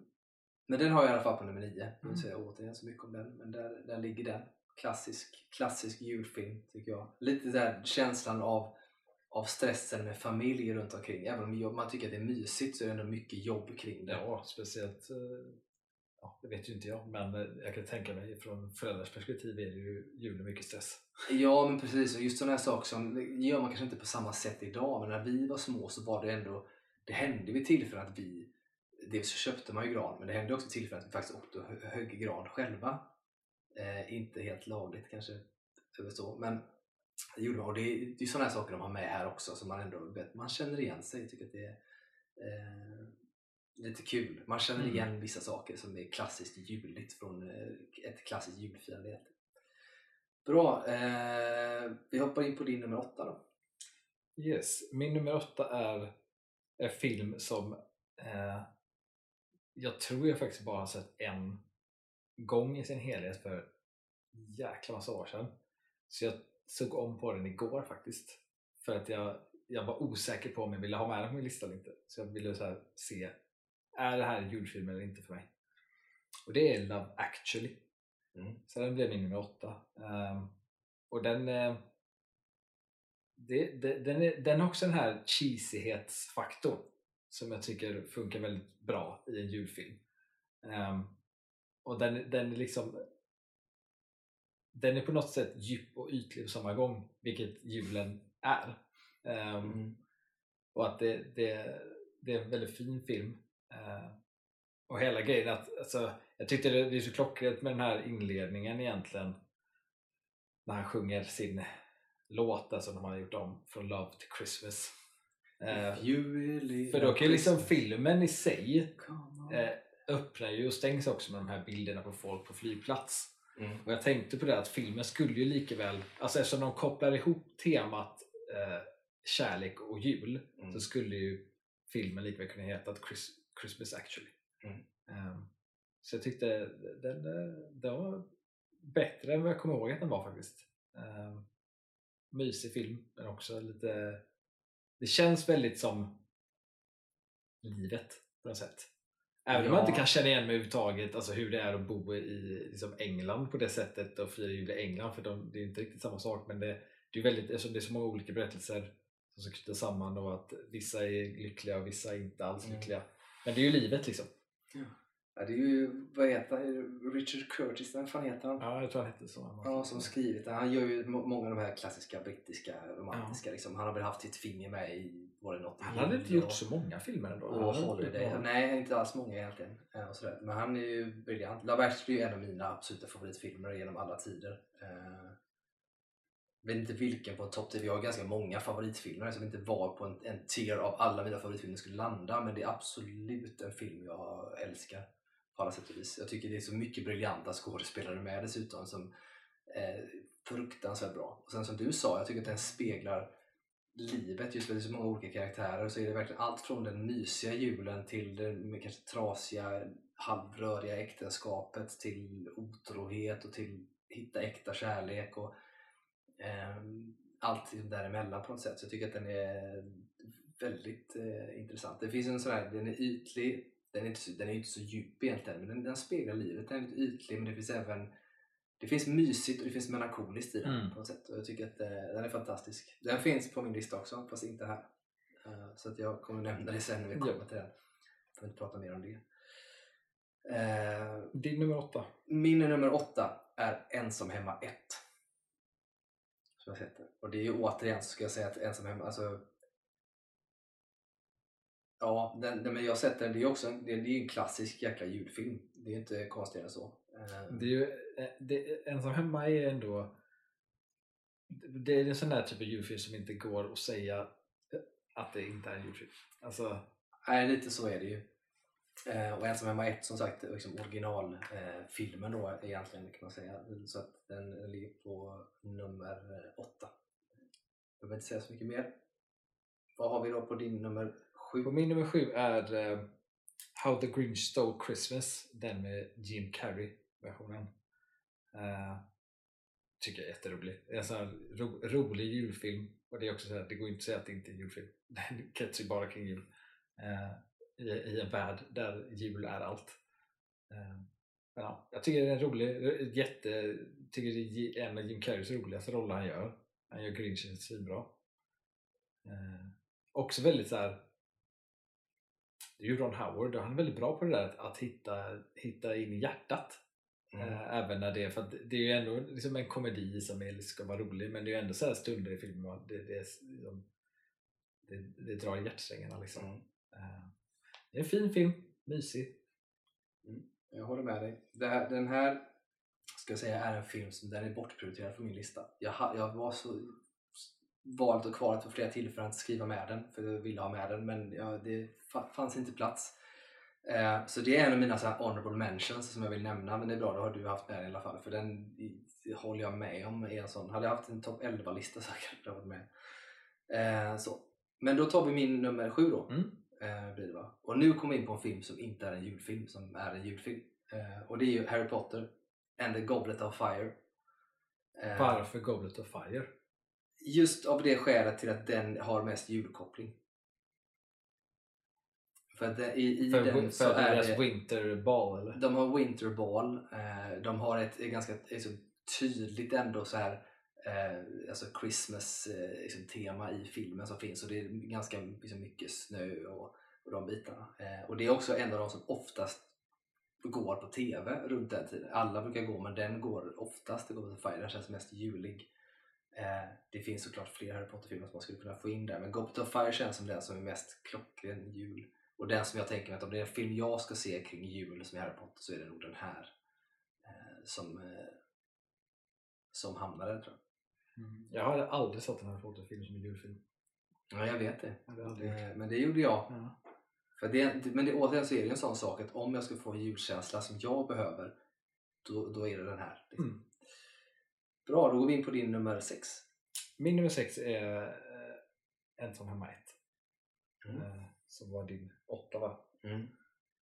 men den har jag i alla fall på nummer 9. Jag vill Mm. inte säga återigen så mycket om den, men där, där ligger den. Klassisk, klassisk julfilm tycker jag. Lite där känslan av, av stressen med familj runt omkring. Även om man tycker att det är mysigt så är det ändå mycket jobb kring det. Ja, speciellt, eh, ja, det vet ju inte jag, men eh, jag kan tänka mig från föräldrars perspektiv är det ju julen mycket stress. Ja men precis, och just sådana här saker som gör man kanske inte på samma sätt idag men när vi var små så var det ändå det hände vid tillfällen att vi dels så köpte man ju gran men det hände också tillfällen att vi faktiskt åkte och hö- högg gran själva. Eh, inte helt lagligt kanske eller så men det gjorde man och det är det är sådana här saker de har med här också som man ändå vet, man känner igen sig tycker att det är eh, lite kul. Man känner Mm. igen vissa saker som är klassiskt juligt från eh, ett klassiskt julfirande. Bra, eh, vi hoppar in på din nummer åtta då. Yes, min nummer åtta är en film som eh, jag tror jag faktiskt bara har sett en gång i sin helhet för jäkla massa år sedan. Så jag såg om på den igår faktiskt. För att jag, jag var osäker på om jag ville ha med den på min lista eller inte. Så jag ville så se, är det här en julfilm eller inte för mig? Och det är Love actually. Mm. Så den blev min nummer åtta. Ehm, och den, eh, det, det, den, är, den har också den här cheesighetsfaktorn som jag tycker funkar väldigt bra i en julfilm. Ehm, och den, den är liksom den är på något sätt djup och ytlig på samma gång, vilket julen är. Ehm, Mm. och att det, det, det är en väldigt fin film. Eh, och hela grejen att, alltså, jag tyckte det, det är så klockrent med den här inledningen egentligen. När han sjunger sin låt alltså, som de har gjort om från Love to Christmas. Really för då kan ju liksom filmen i sig eh, öppnar ju och stängs också med de här bilderna på folk på flygplats. Mm. Och jag tänkte på det att filmen skulle ju lika väl, alltså eftersom de kopplar ihop temat eh, kärlek och jul Mm. så skulle ju filmen lika väl kunna heta Chris, Christmas actually. Mm. Ehm, så jag tyckte den, den var bättre än vad jag kommer ihåg att den var faktiskt. Um, mysig film men också lite, det känns väldigt som livet på något sätt. Även om man Ja. inte kan känna igen mig överhuvudtaget, alltså hur det är att bo i liksom England på det sättet och fira jul i England, för de, det är inte riktigt samma sak men det, det är väldigt, eftersom det är så många olika berättelser som ska knyta samman och att vissa är lyckliga och vissa är inte alls Mm. lyckliga. Men det är ju livet liksom. Ja, det är ju, vad heter han? Richard Curtis, vad fan heter han? Ja, jag tror han hette så. Ja, som skrivit det. Han gör ju må- många av de här klassiska brittiska romantiska. Liksom. Han har väl haft sitt finger med i, var det något Han hade inte gjort så många filmer ändå. och Holiday. Nej, inte alls många egentligen. Eh, Och sådär. Men han är ju briljant. Love Actually är en av mina absoluta favoritfilmer genom alla tider. Eh, vet inte vilken på topp 10. Vi har ganska många favoritfilmer som inte var på en, en tier av alla mina favoritfilmer skulle landa. Men det är absolut en film jag älskar på alla sätt och vis. Jag tycker det är så mycket briljanta skådespelare med dessutom som är fruktansvärt bra. Och sen som du sa, jag tycker att den speglar livet just för det är så många olika karaktärer så är det verkligen allt från den mysiga julen till det med kanske trasiga halvröriga äktenskapet till otrohet och till hitta äkta kärlek och eh, allt däremellan på något sätt. Så jag tycker att den är väldigt eh, intressant. Det finns en sån här, den är ytlig, den är inte så, den är inte så djup egentligen men den, den speglar livet. Den är lite ytlig men det finns även det finns mysigt och det finns melankoliskt i den Mm. på något sätt. Och jag tycker att eh, den är fantastisk. Den finns på min lista också, fast inte här. Eh, så att jag kommer nämna det sen när vi kommer Ja. till den. Får inte prata mer om det. Eh, Din nummer åtta. min nummer åtta är Ensam hemma 1. Som jag sett det. Och det är ju återigen så ska jag säga att Ensam hemma, alltså Ja, den, den, men jag har sett den. Det är ju också en, det, det är en klassisk jäkla julfilm. Det är ju inte konstigare än så. Eh, Det är ju, eh, det, Ensam hemma är ändå det är en sån där typ av julfilm som inte går att säga att det inte är en julfilm. Alltså, Nej, lite så är det ju. Eh, och Ensam hemma 1 som sagt liksom originalfilmen eh, filmen då egentligen kan man säga. Så att den, ligger på nummer 8. Jag behöver inte säga så mycket mer. Vad har vi då på din nummer sju? På min nummer sju är uh, How the Grinch Stole Christmas, den med Jim Carrey versionen. Uh, tycker jag är jätterolig. Det är en sån här ro, rolig julfilm och det är också så här, det går inte att säga att det inte är en julfilm. Den kretsar ju bara kring jul. Uh, i, I en värld där jul är allt. Uh, men ja, jag tycker det är en rolig, jätte, tycker det är en av Jim Carreys roligaste roller han gör. Han gör Grinchen svinbra. Eh, också väldigt så här det är ju Ron Howard och han är väldigt bra på det där att, hitta, hitta in i hjärtat. Mm. Äh, även när det är, för det är ju ändå liksom en komedi som är, ska vara rolig men det är ju ändå så stunder i filmen det, det, liksom, det, det drar i hjärtsträngarna. Liksom. Mm. Äh, det är en fin film, mysig. Mm. Jag håller med dig. Här, den här ska jag säga är en film som den är bortprioriterad från min lista. Jag, jag var så valet och kvalet för flera tillfällen att skriva med den för jag ville ha med den men ja, det fanns inte plats. Eh, så det är en av mina så här honorable mentions som jag vill nämna men det är bra, då har du haft med den i alla fall för den håller jag med om. Är en sån. Hade jag haft en topp 11-lista så hade jag varit med. Eh, så. Men då tar vi min nummer sju då. Mm. Eh, blir det, va? Och nu kommer vi in på en film som inte är en julfilm som är en julfilm. Och det är ju Harry Potter and the Goblet of Fire. Varför Goblet of Fire? Just av det skälet till att den har mest julkoppling. För att det, i, i för, den så är deras det... Winterball eller? De har Winterball. Eh, de har ett, ett ganska ett tydligt ändå så här eh, alltså Christmas eh, liksom, tema i filmen som finns och det är ganska liksom, mycket snö och, och de bitarna. Och det är också en av de som oftast går på TV runt den tiden. Alla brukar gå men den går oftast, det går på Fire, den känns mest julig. Eh, det finns såklart fler Harry Potter-filmer som man skulle kunna få in där men Goblet of Fire känns som den som är mest klockren jul. Och den som jag tänker mig att om det är en film jag ska se kring jul som är Harry Potter så är det nog den här eh, som, eh, som hamnar där tror jag. Mm. Jag har aldrig sett en Harry Potter-film som en julfilm. Ja, jag vet det. det men det gjorde jag. Ja. För det, men det, återigen så är det en sån sak att om jag ska få en julkänsla som jag behöver då, då är det den här. Liksom. Mm. Bra, då går vi in på din nummer 6. Min nummer 6 är eh, Ensam hemma 1. Mm. Eh, som var din 8 va? Mm.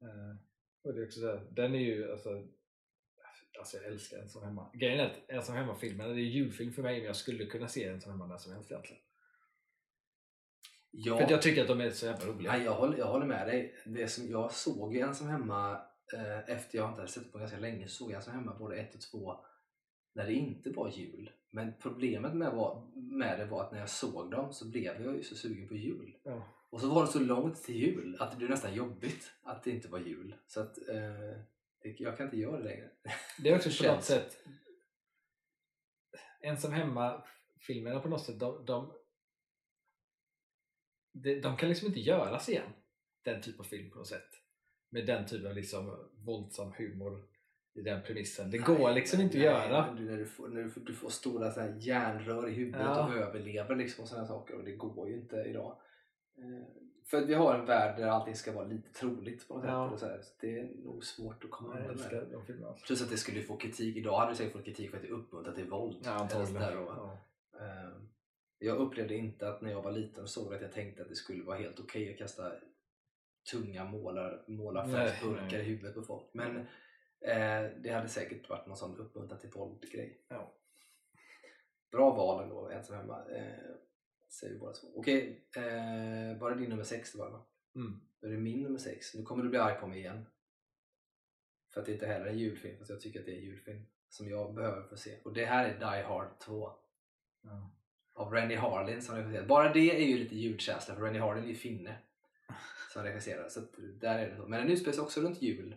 Eh, och det är också så den är ju alltså, alltså jag älskar Ensam hemma. Grejen är att Ensam hemma-filmen, det är julfilm för mig men jag skulle kunna se Ensam hemma när som helst egentligen. Ja. För jag tycker att de är så jävla roliga. Ja, jag, håller, jag håller med dig. Det som jag såg ju Ensam hemma eh, efter jag inte hade sett det på ganska länge såg jag Ensam hemma både 1 och 2 när det inte var jul. Men problemet med, var, med det var att när jag såg dem så blev jag ju så sugen på jul. Ja. Och så var det så långt till jul att det blev nästan jobbigt att det inte var jul. Så att eh, jag kan inte göra det längre. Det är också på något sätt Ensam hemma-filmerna på något sätt, de, de, de, de kan liksom inte göras igen. Den typ av film på något sätt. Med den typen av liksom våldsam humor i den premissen. Det går liksom inte nej, att göra. Du, när du får, när du får, du får stora så här järnrör i huvudet ja. och överlever liksom och sådana saker och det går ju inte idag. Eh, för att vi har en värld där allting ska vara lite troligt på något ja. sätt. Så, här, det är nog svårt att komma undan med. Alltså. Plus att det skulle få kritik. Idag hade du säkert fått kritik för att det uppmuntrar till våld. Ja, antagligen. Ja. Uh, jag upplevde inte att när jag var liten och såg att jag tänkte att det skulle vara helt okej okay att kasta tunga målar, målarfärgsburkar i huvudet på folk. Men Eh, det hade säkert varit någon sån uppmuntran till våld-grej. Ja. Bra val ändå, ensam hemma. Eh, säger vi båda två. Okej, eh, var det din nummer sex det var va? Mm. Då är det min nummer sex. Nu kommer du bli arg på mig igen. För att det inte heller är en julfilm, fast jag tycker att det är en julfilm. Som jag behöver få se. Och det här är Die Hard 2. Ja. Av Rennie Harlin som regisserar. Bara det är ju lite julkänsla för Rennie Harlin är ju finne. Som regisserar. Så där är det så. Men den utspelar sig också runt jul.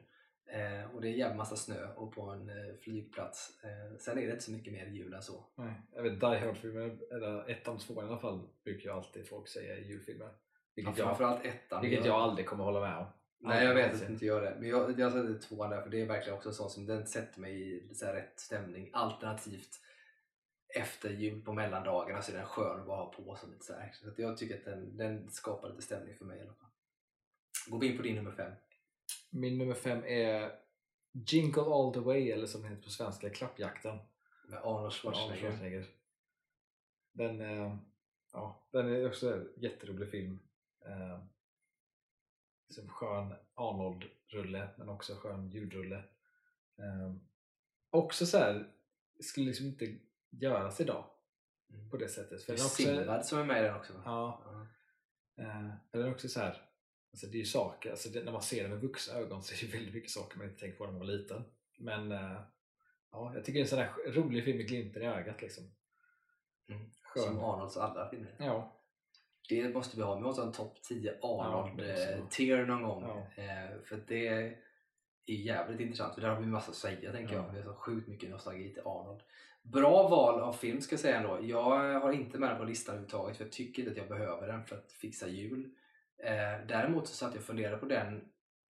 Eh, och det är en jävla massa snö och på en eh, flygplats. Eh, sen är det inte så mycket mer jul än så. Nej, jag vet Die Hard-filmer, eller ettan och tvåan i alla fall, brukar ju alltid folk säga är julfilmer. Vilket, ja, framförallt ettan. Vilket jag, aldrig kommer hålla med om. Nej jag vet att du inte gör det. Men jag, jag har sett tvåan där för det är verkligen också sånt som den sätter mig i så rätt stämning. Alternativt efter jul på mellandagarna så är den skön att bara ha på sig lite så här. Så jag tycker att den, den skapar lite stämning för mig i alla fall. Går vi in på din nummer fem. Min nummer fem är Jingle All The Way eller som det heter på svenska Klappjakten. Med Arnold Arnold Schwarzenegger. Schwarzenegger. Den, eh, ja, den är också en jätterolig film. Eh, som skön Arnold-rulle men också skön ljudrulle. Eh, också så här, skulle liksom inte göras idag Mm. på det sättet. Det För den är Sinbad som är med i den också. ja, Ja. eh, den är också så här, alltså det är ju saker, alltså det, när man ser det med vuxna ögon så är det väldigt mycket saker man inte tänker på när man var liten. Men eh, ja, jag tycker det är en sån här rolig film med glimten i ögat liksom. Mm. Skön. Som Arnolds alla filmer. Ja, Det måste vi ha. Vi måste ha en topp 10 Ja, det måste vi ha. Arnold-tier någon gång. Ja. Eh, för det är jävligt intressant. För där har vi massa att säga tänker Ja. jag. Vi har så sjukt mycket nostalgi till Arnold. Bra val av film ska jag säga ändå. Jag har inte med den på listan överhuvudtaget för jag tycker inte att jag behöver den för att fixa jul. Eh, däremot så satt jag och funderade på den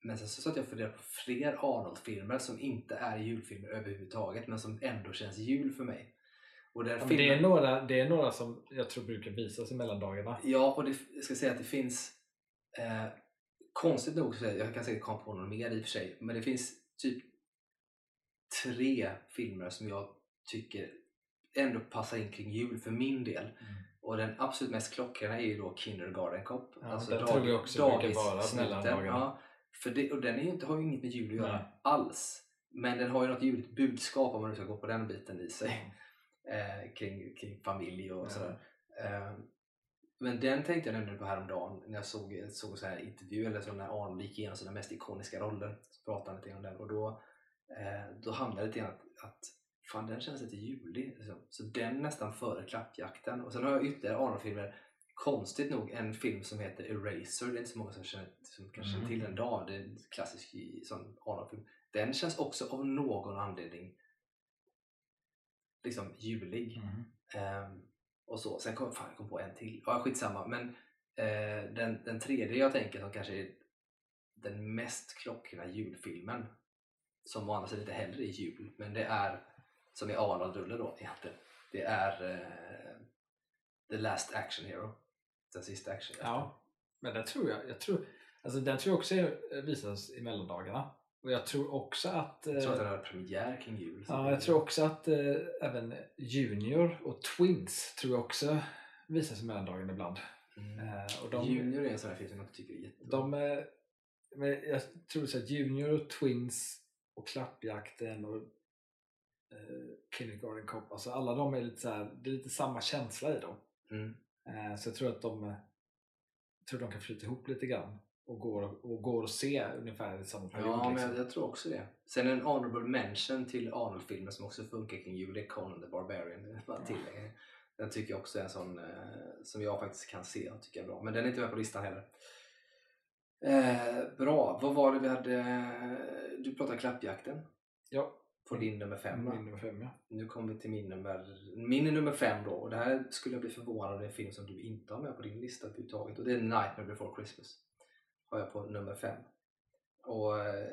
men sen så satt jag och funderade på fler Arnold-filmer som inte är julfilmer överhuvudtaget men som ändå känns jul för mig. Och Ja, men filmen- det, är några, det är några som jag tror brukar visas i mellandagarna. Ja, och det, jag ska säga att det finns eh, konstigt nog, jag kan säkert komma på någon mer i och för sig, men det finns typ tre filmer som jag tycker ändå passar in kring jul för min del. Och den absolut mest klockrena är ju då Kindergarten Cop. Ja, den tror jag också brukar vara mellandagarna. Ja, för det, och den är ju inte, har ju inget med jul att göra Nej. alls. Men den har ju något juligt budskap om man nu ska gå på den biten i sig eh, kring, kring familj och Ja. sådär. Eh, men den tänkte jag nämligen på häromdagen när jag såg, såg så här intervju eller så när Arnold gick igenom sina mest ikoniska roller. Så pratade han lite om den och då, eh, då hamnade det grann att, att fan den känns lite julig. Liksom. Så den nästan före Klappjakten. Och sen har jag ytterligare Arnold-filmer. Konstigt nog en film som heter Eraser. Det är inte så många som, känner, som kanske känner till den idag. Det är en klassisk sån Arnold-film. Den känns också av någon anledning liksom julig. Mm. Ehm, och så. Sen kom fan, jag kom på en till. Ja, skitsamma. Men eh, den, den tredje jag tänker som kanske är den mest klockrena julfilmen som å andra sidan inte heller är jul, men det är som är Arnold-rulle då egentligen. Det är eh, The Last Action Hero. Den sista action Ja, men den tror jag, jag tror, alltså den tror jag också är- visas i mellandagarna. Och jag tror också att, Jag tror att eh, den har premiär kring jul. ja, jag tror också att eh, även Junior och Twins tror jag också visas i mellandagarna ibland. Mm. Eh, och de, Junior är en sån här film som jag tycker är jättebra. de, eh, men jag tror så att Junior och Twins och Klappjakten och eh, Kindergarten Cop, alltså alla de är lite så här, det är lite samma känsla i dem. Mm. Eh, Så jag tror att de, jag tror de kan flyta ihop lite grann och går, och går att se ungefär i samma period. Ja, men liksom. jag, jag tror också det. Sen en honorable mention till Arnold-filmer som också funkar kring jul är Conan the Barbarian. Det Ja. Den tycker jag också är en sån eh, som jag faktiskt kan se och tycker är bra. Men den är inte med på listan heller. Eh, bra, vad var det vi hade? Du pratade klappjakten Ja, på din nummer fem va? min nummer fem ja. Nu kommer vi till min nummer, min nummer fem då. Och det här skulle jag bli förvånad om det är en film som du inte har med på din lista överhuvudtaget. Och det är Nightmare before Christmas. Har jag på nummer fem. Och eh,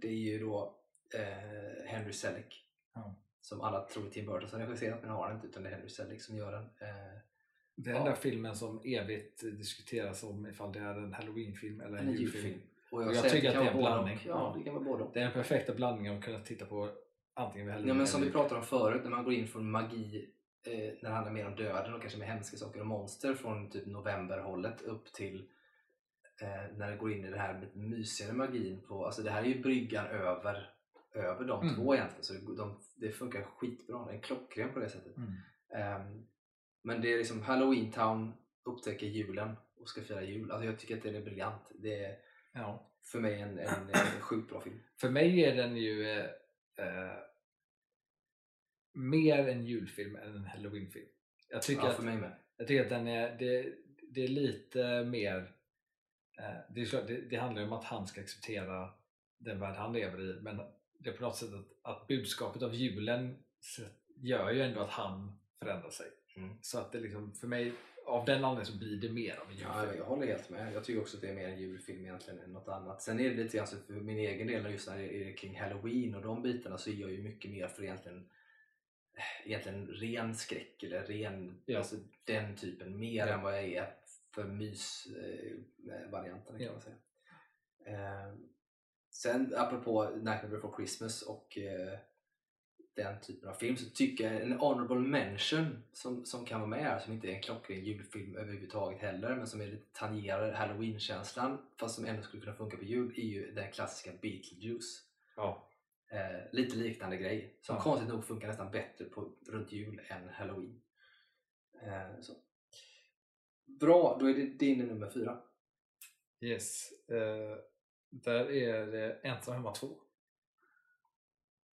det är ju då eh, Henry Selick. Ja. Som alla tror Tim Burton har regisserat men har inte utan det är Henry Selick som gör den. Eh, Det är den Ja. där filmen som evigt diskuteras om ifall det är en halloweenfilm eller en en julfilm. Och Och jag tycker att det är en blandning. och. Ja, det kan vara både. Det är den perfekta blandningen att kunna titta på antingen halloween Ja, men som eller vi pratade om förut, när man går in från magi eh, när det handlar mer om döden och kanske med hemska saker och monster från typ novemberhållet upp till eh, när det går in i det här mysigare magin. På, alltså det här är ju bryggan över, över de Mm. två egentligen, så det, de, det funkar skitbra. Den är klockren på det sättet. Mm. Ehm, men det är liksom Halloween Town upptäcker julen och ska fira jul. Alltså jag tycker att det är briljant. Det är Ja. för mig en, en, en sjukt bra film. För mig är den ju eh, eh, mer en julfilm än en halloweenfilm. Jag tycker Ja, att för mig med. Jag tycker att den är, det, det är lite mer... Eh, det, är klart, det, det handlar ju om att han ska acceptera den värld han lever i men det är på något sätt att, att budskapet av julen gör ju ändå att han förändrar sig. Mm. Så att det liksom, för mig, av den anledningen så blir det mer av en julfilm. Ja, jag håller helt med. Jag tycker också att det är mer en julfilm egentligen än något annat. Sen är det lite grann så för min egen del just när det är kring Halloween och de bitarna så är jag ju mycket mer för egentligen egentligen ren skräck eller ren, Ja. alltså den typen mer Ja. än vad jag är för mysvarianterna kan Ja. man säga. Eh, Sen apropå Nightmare before Christmas och eh, den typen av film så tycker jag en honorable mention som, som kan vara med här, som inte är en klockren julfilm överhuvudtaget heller men som är lite tangerar halloween-känslan fast som ändå skulle kunna funka på jul är ju den klassiska Beetlejuice. Ja. Eh, lite liknande grej som Ja. konstigt nog funkar nästan bättre på, runt jul än halloween. Eh, så. Bra, då är det din nummer fyra. Yes. Eh, där är det Ensam hemma 2.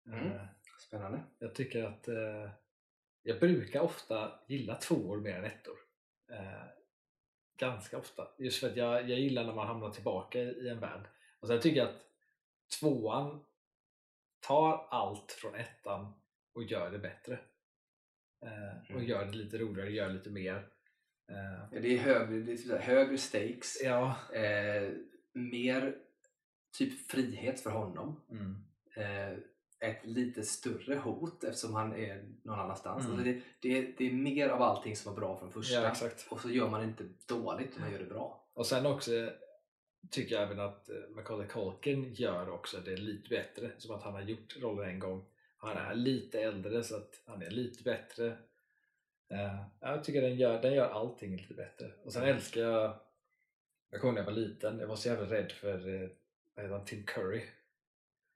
Mm. Spännande. jag tycker att eh, jag brukar ofta gilla tvåor mer än ettor. Eh, ganska ofta. Just för att jag, jag gillar när man hamnar tillbaka i en värld. Och sen tycker jag att tvåan tar allt från ettan och gör det bättre. Eh, och Mm. gör det lite roligare, gör lite mer. Eh, Ja, Det är högre, det är högre stakes, ja. eh, mer typ frihet för honom. Mm. Ett lite större hot eftersom han är någon annanstans. Mm. Alltså det, det, det är mer av allting som var bra från första Ja, och så gör man inte dåligt, man gör det bra. Och sen också tycker jag även att eh, Macaulay Culkin gör också det lite bättre. Som att han har gjort rollen en gång. Han är lite äldre så att han är lite bättre. Eh, jag tycker den gör, den gör allting lite bättre. Och sen älskar jag Jag kommer när jag var liten, jag var så jävla rädd för eh, vad heter han, Tim Curry.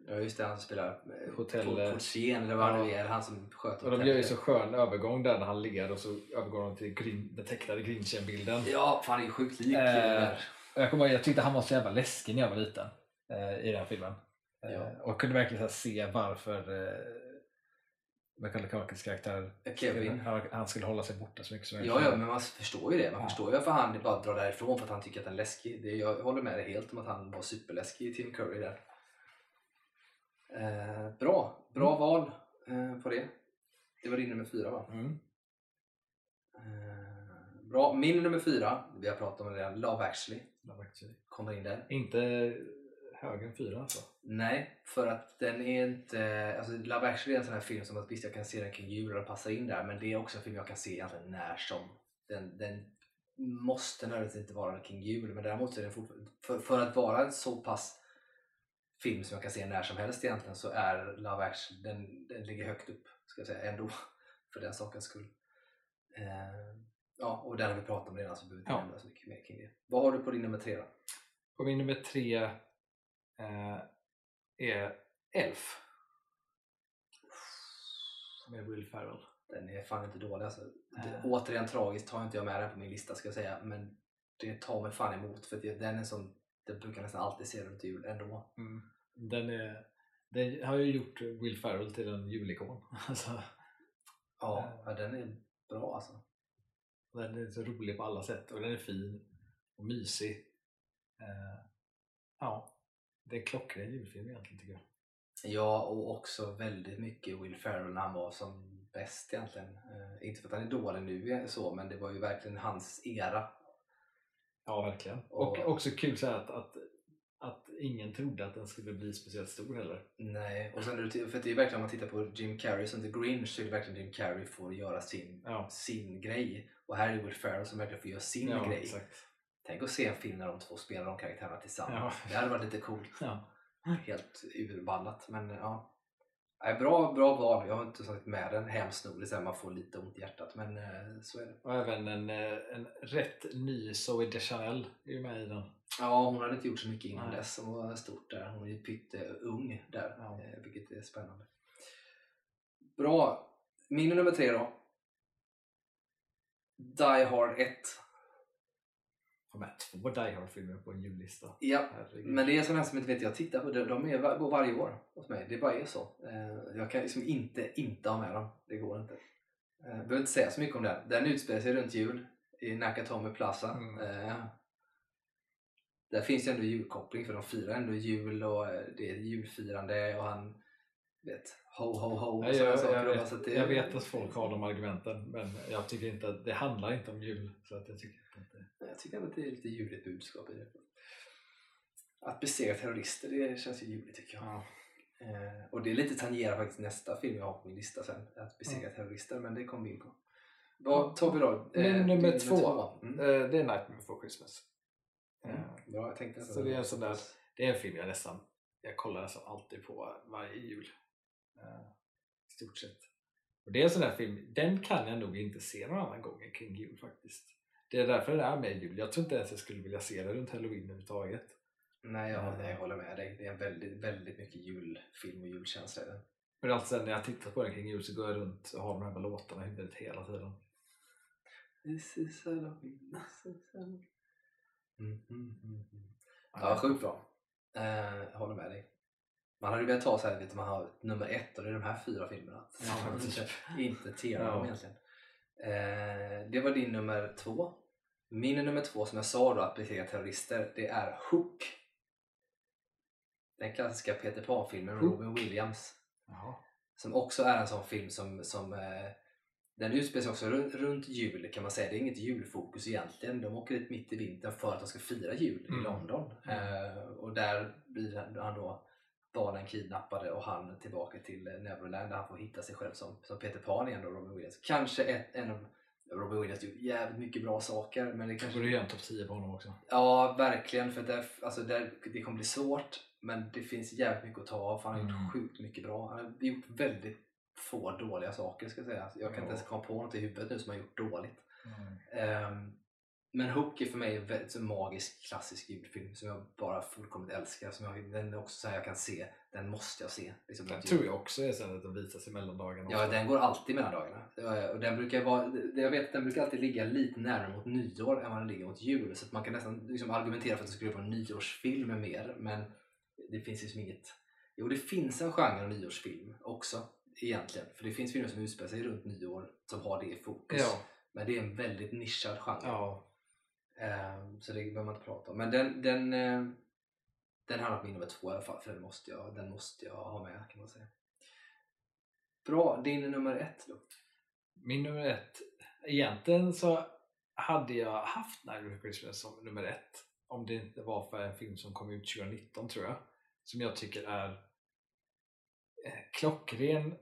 Ja just det, han som spelar eh, Hotell- Port- Portier eller vad Ja. det är, han som sköter Och de gör ju så skön övergång där när han ligger och så övergår de till grin, den tecknade Grinchen-bilden. Ja, fan det är sjukt lik. Eh. Och Jag, kommer, jag tyckte han var så jävla läskig när jag var liten eh, i den filmen. Eh, Ja. Och kunde verkligen här, se varför eh, Macaulay Culkins karaktär Kevin. Han, han skulle hålla sig borta så mycket som möjligt. Ja, ja, men man förstår ju det. Man Ja. förstår ju varför han bara drar därifrån för att han tycker att den är läskig. Det, jag håller med dig helt om att han var superläskig, Tim Curry där. Eh, bra, bra Mm. val eh, på det. Det var din nummer fyra va? Mm. Eh, bra, min nummer fyra, vi har pratat om det redan, Love actually, Love Actually. kommer in där. Inte högre än fyra alltså. Nej, för att den är inte... Alltså Love actually är en sån här film som att visst jag kan se den kring jul och passar in där men det är också en film jag kan se egentligen när som. Den, den måste nödvändigtvis inte vara kring jul men däremot är den fortfarande... För, för att vara en så pass film som jag kan se när som helst egentligen så är Love actually, den, den ligger högt upp ska jag säga ändå för den sakens skull. Eh, ja, och den har vi pratat om redan så behöver vi inte Ja. nämna så mycket mer kring det. Vad har du på din nummer tre då? Och min nummer tre eh, är Elf. Med Will Ferrell. Den är fan inte dålig alltså. Det, återigen tragiskt tar inte jag med den på min lista ska jag säga. Men det tar mig fan emot för det, den är som den brukar nästan alltid se runt jul ändå. Mm. Den, är, den har ju gjort Will Ferrell till en julikon. Alltså, Ja, ja den är bra alltså. den är så rolig på alla sätt och den är fin och mysig. Eh, ja, det är en klockren julfilm egentligen tycker jag. Ja, och också väldigt mycket Will Ferrell när han var som bäst egentligen. Eh, inte för att han är dålig nu så, men det var ju verkligen hans era. Ja, verkligen. Och- Och också kul så att, att, att ingen trodde att den skulle bli speciellt stor heller. Nej, och sen för det är verkligen om man tittar på Jim Carrey som The Grinch så är det verkligen Jim Carrey får göra sin, Ja, sin grej. Och här är Will Ferrell som verkligen får göra sin ja grej. exakt. Tänk att se en film när de två spelar de karaktärerna tillsammans. Ja. Det hade varit lite coolt. Ja. Helt urballat. Men ja. Nej, bra, bra val. Jag har inte tagit med den hemskt nog. Man får lite ont i hjärtat. Men eh, så är det. Och även en, eh, en rätt ny Zoe Deschanel är ju med i den. Ja, hon hade inte gjort så mycket innan Nej. dess. Hon var stort där. Hon är ju pytteung där. Ja. eh, Vilket är spännande. Bra. Min nummer tre då. Die Hard 1. Har med två Die Hard-filmer på en jullista. Ja, Herregud. Men det är sådana som inte vet jag tittar på. De de är, var- går varje år hos mig. Det bara är så. Eh, Jag kan liksom inte inte ha med dem. Det går inte. Jag behöver inte säga så mycket om den. Den utspelar sig runt jul i Nakatomi Plaza. Mm. Eh, Där finns det ändå julkoppling för de firar ändå jul och eh, det är julfirande och han vet ho ho ho och Ja, jag, saker. jag, vet, det- jag vet att folk har de argumenten men jag tycker inte att det handlar inte om jul. Så att jag tycker Jag tycker ändå att det är lite juligt budskap i det. Att besegra terrorister, det känns ju juligt tycker jag. ja. Eh, och det är lite tangerar faktiskt nästa film jag har på min lista sen. Att besegra terrorister, men det kommer vi in på. Vad tar vi då? Eh, nummer din två, Mm. eh, det är Nightmare before Christmas. Mm. Eh, Bra, jag tänkte Så det är en sån där- Det är en film jag nästan jag kollar nästan alltid på varje jul. Eh, I stort sett. Och det är en sån där film, den kan jag nog inte se någon annan gång än kring jul faktiskt. Det är därför det är med jul. Jag tror inte ens jag skulle vilja se det runt halloween överhuvudtaget. Nej, jag, Eh. jag håller med dig. Det är väldigt, väldigt mycket julfilm och julkänsla i den. Men alltid sen när jag tittar på den kring jul så går jag runt och har de här låtarna i huvudet hela tiden. This is Halloween, this is Halloween. Mm, mm, mm, mm. Ja, sjukt bra. Eh, jag håller med dig. Man hade ju velat ta så här, vet du, man har nummer ett och det är de här fyra filmerna. Ja, inte, typ. inte tera Ja. egentligen. Eh, det var din nummer två. Min nummer två som jag sa då, att besegra terrorister, det är Hook. Den klassiska Peter Pan-filmen med. Robin Williams. Jaha. Som också är en sån film som, som eh, den utspelar sig också runt, runt jul kan man säga. Det är inget julfokus egentligen. De åker dit mitt i vintern för att de ska fira jul Mm. i London. Eh, och där blir han då barnen kidnappade och han tillbaka till eh, Neverland där han får hitta sig själv som, som Peter Pan igen då, Robin Williams. Kanske ett, en av Robin Williams gjort jävligt mycket bra saker men det Kanske borde göra en topp 10 på honom också. Ja, verkligen. För där, alltså där, det kommer bli svårt men det finns jävligt mycket att ta av. för Han har Mm. gjort sjukt mycket bra. Han har gjort väldigt få dåliga saker ska jag säga. Jag kan inte ens komma på något i huvudet nu som har gjort dåligt. Ehm, men Hook är för mig en väldigt magisk klassisk julfilm som jag bara fullkomligt älskar. Som jag, den är också så här jag kan se, den måste jag se. Liksom, Den tror jag också är så att den visas i mellandagarna. Ja, den går alltid mellan dagarna. Och den brukar vara, jag vet att den brukar alltid ligga lite närmare mot nyår än vad den ligger mot jul. Så man kan nästan liksom argumentera för att det skulle vara en nyårsfilm mer. Men det finns liksom inget... Jo, det finns en genre av nyårsfilm också egentligen. För det finns filmer som utspelar sig runt nyår som har det i fokus. Ja, Men det är en väldigt nischad genre. ja. Eh, så det behöver man inte prata om. Men den, den, eh, den hamnar på min nummer två i alla fall. För den måste jag, den måste jag ha med kan man säga. Bra, din nummer ett då? Min nummer ett. Egentligen så hade jag haft Nightmare of Christmas som nummer ett. Om det inte var för en film som kom ut 2019 tror jag. Som jag tycker är eh, klockren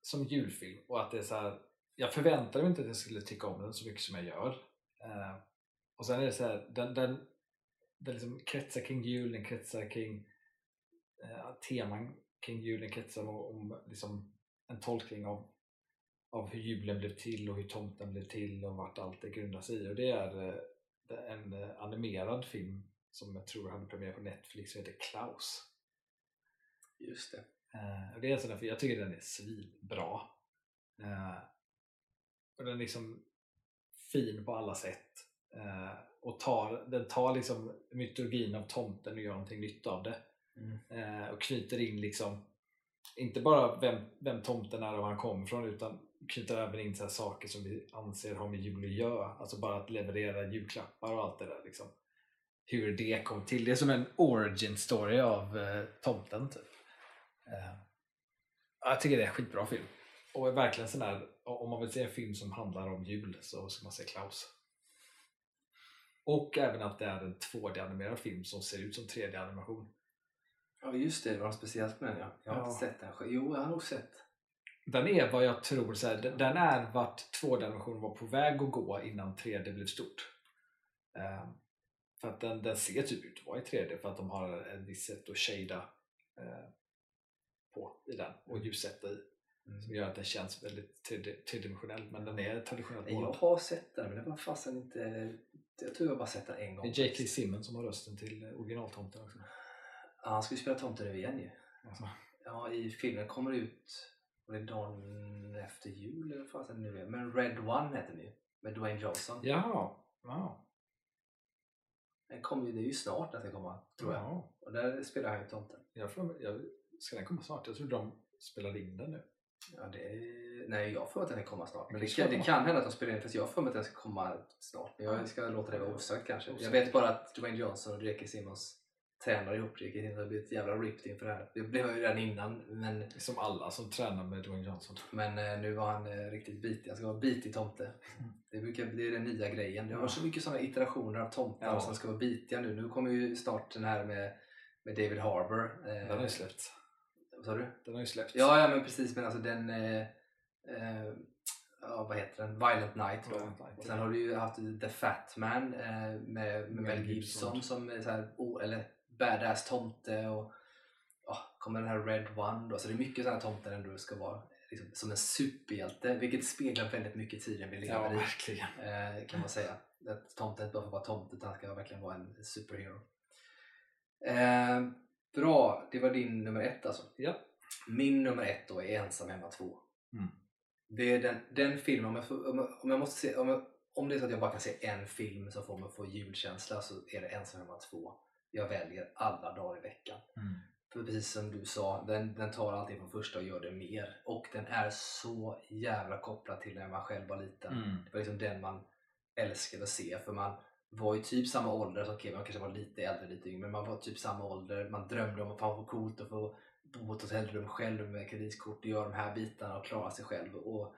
som julfilm. Och att det är så här, jag förväntade mig inte att jag skulle tycka om den så mycket som jag gör. Ehm, och sen är det så här, den, den, den liksom kretsar kring jul, den kretsar kring eh, teman kring jul, den kretsar om, om liksom en tolkning av av hur julen blev till och hur tomten blev till och vart allt det grundar sig i. Och det är eh, en eh, animerad film som jag tror hade premiär på Netflix som heter Klaus. Just det. Eh, och det är en sån där, jag tycker den är svinbra. Eh, och den är liksom fin på alla sätt. Eh, och tar, den tar liksom mytologin av tomten och gör någonting nytt av det. Mm. Eh, och knyter in liksom inte bara vem, vem tomten är och var han kommer ifrån utan knyter även in så saker som vi anser har med jul att göra. Alltså bara att leverera julklappar och allt det där. Liksom. Hur det kom till. Det är som en origin story av eh, tomten. Typ. Eh, ja, jag tycker det är en skitbra film. Och är verkligen sån där, om man vill se en film som handlar om jul så ska man se Klaus. Och även att det är en 2D-animerad film som ser ut som 3D-animation. Ja just det, det var något speciellt med den ja. Jag har Ja. inte sett den själv. Jo, jag har nog sett. Den är vad jag tror, så här, den- den är vart 2D-animationen var på väg att gå innan 3D blev stort. Eh, för att den, den ser typ ut att vara i 3D för att de har ett visst sätt att shada eh, på i den och ljussätta i. Som gör att den känns väldigt tredi- tredimensionell men den är traditionellt Nej, Jag målad. har sett den men det var fasen inte... Jag tror jag bara sett den en gång. Det är J.K. Simmons som har rösten till eh, originaltomten också. Ja, han skulle spela tomten nu igen ju. Alltså, Ja, i filmen kommer det ut... Var det dagen efter jul eller vad fasen nu är? Men Red One heter den ju. Med Dwayne Johnson. jaha, ja, Den kommer ju, det är ju snart den ska komma, tror jag. ja. Och där spelar han ju tomten. Jag får, jag, ska den komma snart? Jag tror de spelade in den nu. Ja, det är... Nej, jag får att den ska komma snart. Men det Det kan, det kan hända att de spelar in för jag får att den ska komma snart. Men jag ska låta det vara osagt kanske. Jag vet bara att Dwayne Johnson och J.K. Simmons tränar ihop. Simmons har blivit jävla ripped inför det här. Det blev han ju redan innan. Men, Som alla som tränar med Dwayne Johnson. men eh, nu var han eh, riktigt bitig. Han ska vara bitig tomte. Mm. Det, brukar, det är den nya grejen. Det varit så mycket sådana iterationer av tomtar Ja. som ska vara bitiga nu. Nu kommer ju snart den här med, med David Harbour. Eh, Den har ju släppts. Vad sa du? Den har ju släppts. Ja, ja men precis. Men alltså den... Eh, eh, ja, vad heter den? Violent Night. Då. Violent Night, och sen har du ju haft The Fat Man eh, med, med Mel Gibson som är så här, oh, eller badass tomte. Och, kommer den här Red One då. Så det är mycket sådana tomtar ändå ska vara liksom, som en superhjälte, vilket speglar väldigt mycket tiden vi lever Ja, i. verkligen. Eh, kan man säga. Att tomten inte bara får vara tomte utan han ska verkligen vara en superhero. Eh, bra, det var din nummer ett alltså. Ja. Min nummer ett då är Ensam hemma 2. Mm. Det är den, den filmen, om jag, får, om, jag, om jag måste se, om, jag, om det är så att jag bara kan se en film som får mig att få julkänsla så är det Ensam hemma 2. Jag väljer alla dagar i veckan. Mm. För precis som du sa, den, den tar allting från första och gör det mer. Och den är så jävla kopplad till när man själv var liten. Mm. Det var liksom den man älskade att se för man var i typ samma ålder, okej okay, man kanske var lite äldre, lite yngre, men man var typ samma ålder. Man drömde om att fan vad coolt att få bo på ett hotellrum själv med kreditkort och göra de här bitarna och klara sig själv. Och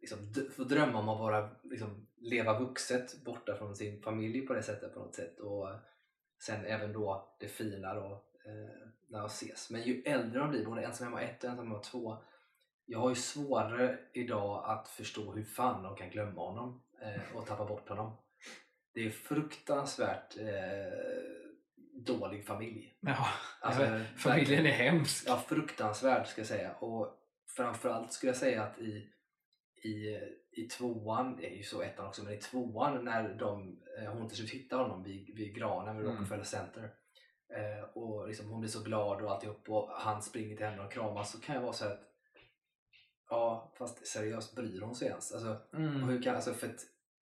liksom få drömma om att bara liksom, leva vuxet borta från sin familj på det sättet på något sätt. Och sen även då det fina då eh, när de ses. Men ju äldre de blir, både ensam hemma 1 och ensam hemma 2 jag har ju svårare idag att förstå hur fan de kan glömma honom eh, och tappa bort honom. Det är fruktansvärt eh, dålig familj. Ja, Alltså, familjen är hemsk. Ja, fruktansvärd ska jag säga. Och framförallt skulle jag säga att i, i, i tvåan, det är ju så ettan också, men i tvåan när de, eh, hon till slut hittar honom vid, vid granen vid Mm. Rockefeller Center eh, och liksom hon blir så glad och alltihop och han springer till henne och kramas så kan jag vara så att ja, fast seriöst bryr hon sig ens? Alltså, Mm. hur kan, alltså för att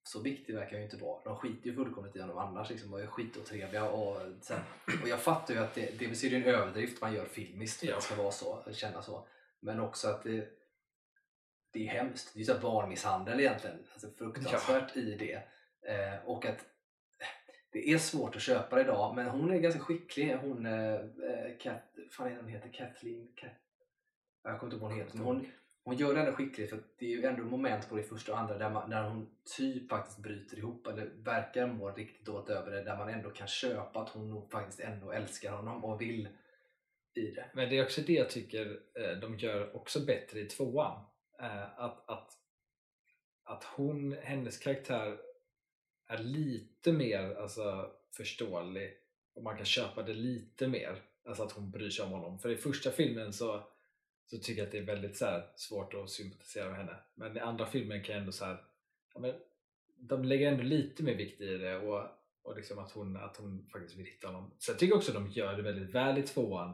så viktig verkar jag ju inte vara. De skiter ju fullkomligt i honom annars liksom, och är skitotrevliga. Och, så här. och jag fattar ju att det, dels är det en överdrift man gör filmiskt för att Ja. det ska vara så, känna så. Men också att det, det är hemskt. Det är ju barnmisshandel egentligen. Alltså fruktansvärt i det. Eh, och att det är svårt att köpa det idag, men hon är ganska skicklig. Hon, eh, eh, Kat, fan är det hon heter? Kathleen? Kat, jag kommer inte ihåg vad hon heter. Men hon, hon gör det ändå skickligt för att det är ju ändå moment på det första och andra där, man, där hon typ faktiskt bryter ihop eller verkar må riktigt dåligt över det där man ändå kan köpa att hon nog faktiskt ändå älskar honom och vill i det. Men det är också det jag tycker eh, de gör också bättre i tvåan. Eh, att, att, att hon, hennes karaktär är lite mer alltså, förståelig och man kan köpa det lite mer. Alltså att hon bryr sig om honom. För i första filmen så, så tycker jag att det är väldigt så här, svårt att sympatisera med henne. Men i andra filmen kan jag ändå så här, ja, men, de lägger ändå lite mer vikt i det och, och liksom att, hon, att hon faktiskt vill hitta honom. Så jag tycker också att de gör det väldigt väl i tvåan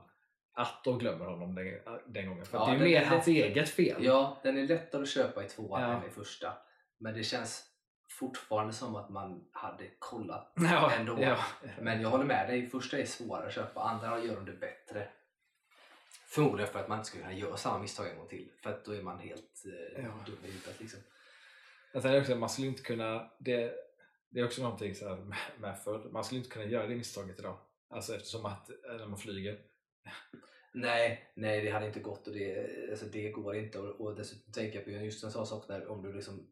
att de glömmer honom den, den gången. För Ja, det är den mer är hans lätt- eget fel. Ja, den är lättare att köpa i tvåan Ja. än i första. Men det känns fortfarande som att man hade kollat Ja, ändå. Men jag håller med dig, första är svårare att köpa, andra gör de det bättre. Förmodligen för att man inte ska kunna göra samma misstag en gång till. För att då är man helt eh, Ja. dum i huvudet. Liksom. Också, man skulle inte kunna, det, det är också någonting så här med, med man skulle inte kunna göra det misstaget idag. Alltså eftersom att eh, när man flyger. Nej, nej det hade inte gått och det, alltså det går inte. Och, och dessutom tänker jag på just en sån sak där om du liksom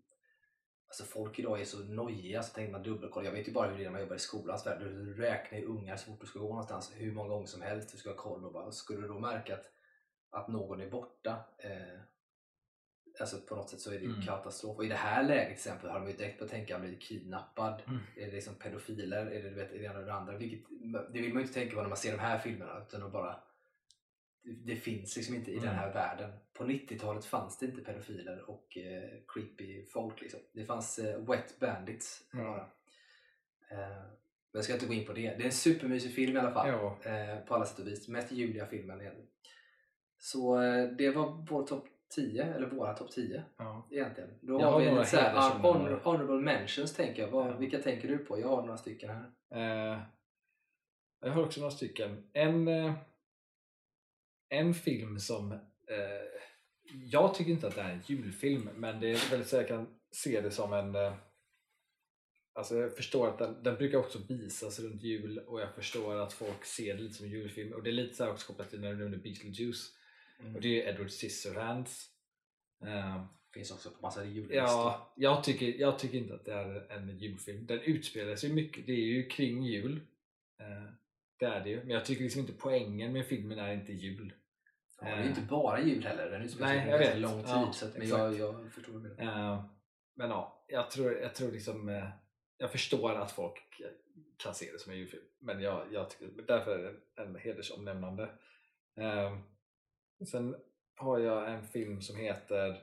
Alltså folk idag är så nojiga så tänker man dubbelkolla. Jag vet ju bara hur det är när man jobbar i skolans värld. Du räknar ju ungar så fort du ska gå någonstans hur många gånger som helst. Du ska ha koll och bara, skulle du då märka att, att någon är borta eh, Alltså på något sätt så är det ju Mm. katastrof. Och i det här läget till exempel har de ju direkt börjat tänka, blir kidnappad? Mm. Är det liksom pedofiler? Är det du vet, är det ena och det andra? Vilket, det vill man ju inte tänka på när man ser de här filmerna. Utan att bara, det, finns liksom inte i den Mm. här världen. På 90-talet fanns det inte pedofiler och eh, creepy folk. Liksom. Det fanns eh, wet bandits Ja. bara. Eh, men jag ska inte gå in på det. Det är en supermysig film i alla fall. Eh, på alla sätt och vis. Mest juliga filmen egentligen. Så eh, det var vår topp 10, eller våra topp 10 Ja. egentligen. Då Jag har vi lite såhär, honor, honorable mentions tänker jag. Vad, Ja. Vilka tänker du på? Jag har några stycken här. Eh, jag har också några stycken. En, eh, en film som eh, jag tycker inte att det är en julfilm men det är väldigt så jag kan se det som en eh, Alltså jag förstår att den, den brukar också visas runt jul och jag förstår att folk ser det lite som en julfilm och det är lite så här också kopplat till när du nämnde Beetlejuice och det är ju Edward Scissorhands eh, Finns också på massa jullistor. Ja, jag tycker, jag tycker inte att det är en julfilm. Den utspelar sig mycket, det är ju kring jul. Eh, det är det ju. Men jag tycker liksom inte poängen med filmen är inte jul. Ja, det är inte bara jul heller. Den utspelar sig under ganska lång tid. Ja, så att, men jag, jag förstår det. Eh, men ja, jag tror, jag tror liksom jag förstår att folk kan se det som en julfilm. Men jag, jag tycker, därför är det en hedersomnämnande. Eh, sen har jag en film som heter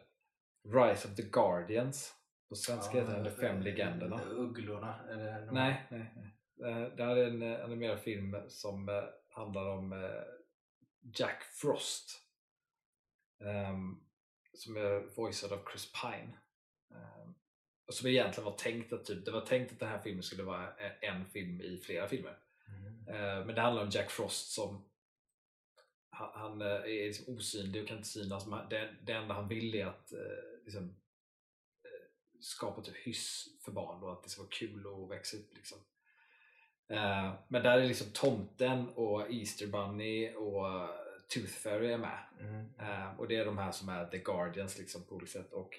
Rise of the Guardians. På svenska heter den De fem legenderna. Ugglorna? Eller någon- Nej, nej, nej. Eh, Det här är en eh, animerad film som eh, handlar om Jack Frost. Ehm, som är voicead av Chris Pine. Och som egentligen var tänkt att typ, det var tänkt att den här filmen skulle vara en film i flera filmer. Mm. Men det handlar om Jack Frost som han, han eh, är liksom osynlig och kan inte synas. Men det, det enda han vill är att eh, liksom, eh, skapa typ hyss för barn och att det ska vara kul att växa upp. Liksom. Men där är liksom tomten och Easter Bunny och Tooth Fairy är med. Mm. Och det är de här som är The Guardians liksom, på olika sätt. Och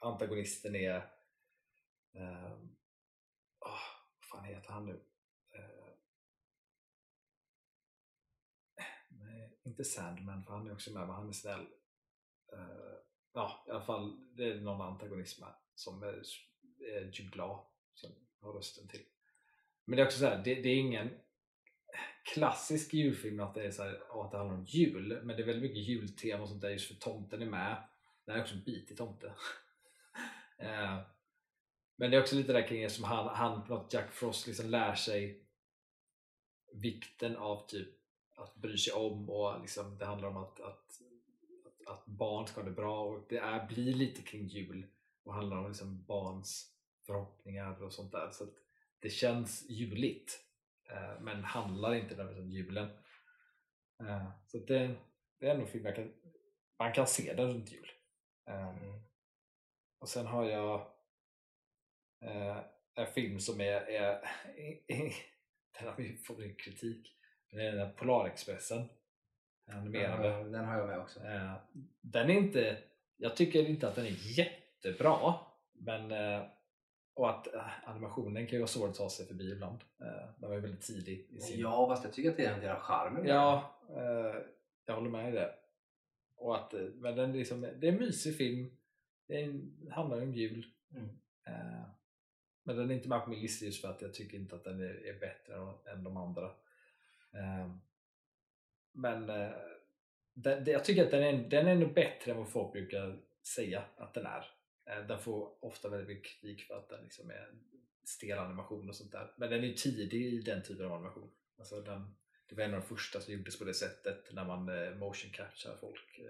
antagonisten är... Åh, vad fan heter han nu? Eh, nej, inte Sandman, för han är också med, men han är snäll. Uh, ja, i alla fall, det är någon antagonism här. som är, är Jude Law som har rösten till. Men det är också så här, det, det är ingen klassisk julfilm att det är så här, att det handlar om jul, men det är väldigt mycket jultema och sånt där just för tomten är med. Det här är också en bit i tomte. uh, men det är också lite där kring som han, han på något Jack Frost liksom lär sig vikten av typ att bry sig om och liksom det handlar om att, att, att, att barn ska ha det bra och det är, blir lite kring jul och handlar om liksom barns förhoppningar och sånt där. Så att det känns juligt eh, men handlar inte nödvändigtvis om julen. Eh, så att det, det är nog en film man kan, man kan se den runt jul. Eh, Mm. och sen har jag eh, en film som är, är den har ju fått mycket kritik. Den där Polarexpressen. Den animerade. Ja, Den har jag med också. Eh, den är inte, jag tycker inte att den är jättebra. Men, eh, och att eh, animationen kan ju vara svår att ta sig förbi ibland. Den var ju väldigt tidig i sin... Ja, fast jag tycker att det är en del av charmen. Ja, jag håller med i det. Och att, men den är liksom, det är en mysig film. Det är en, handlar om jul. Mm. Men den är inte med på min lista just för att jag tycker inte att den är, bättre än de andra. Ehm, men eh, den, jag tycker att den är, den är nog bättre än vad folk brukar säga att den är. Eh, den får ofta väldigt mycket kritik för att den liksom är stel animation och sånt där. Men den är tidig i den typen av animation. Alltså den, det var en av de första som gjordes på det sättet när man eh, motion capture folk.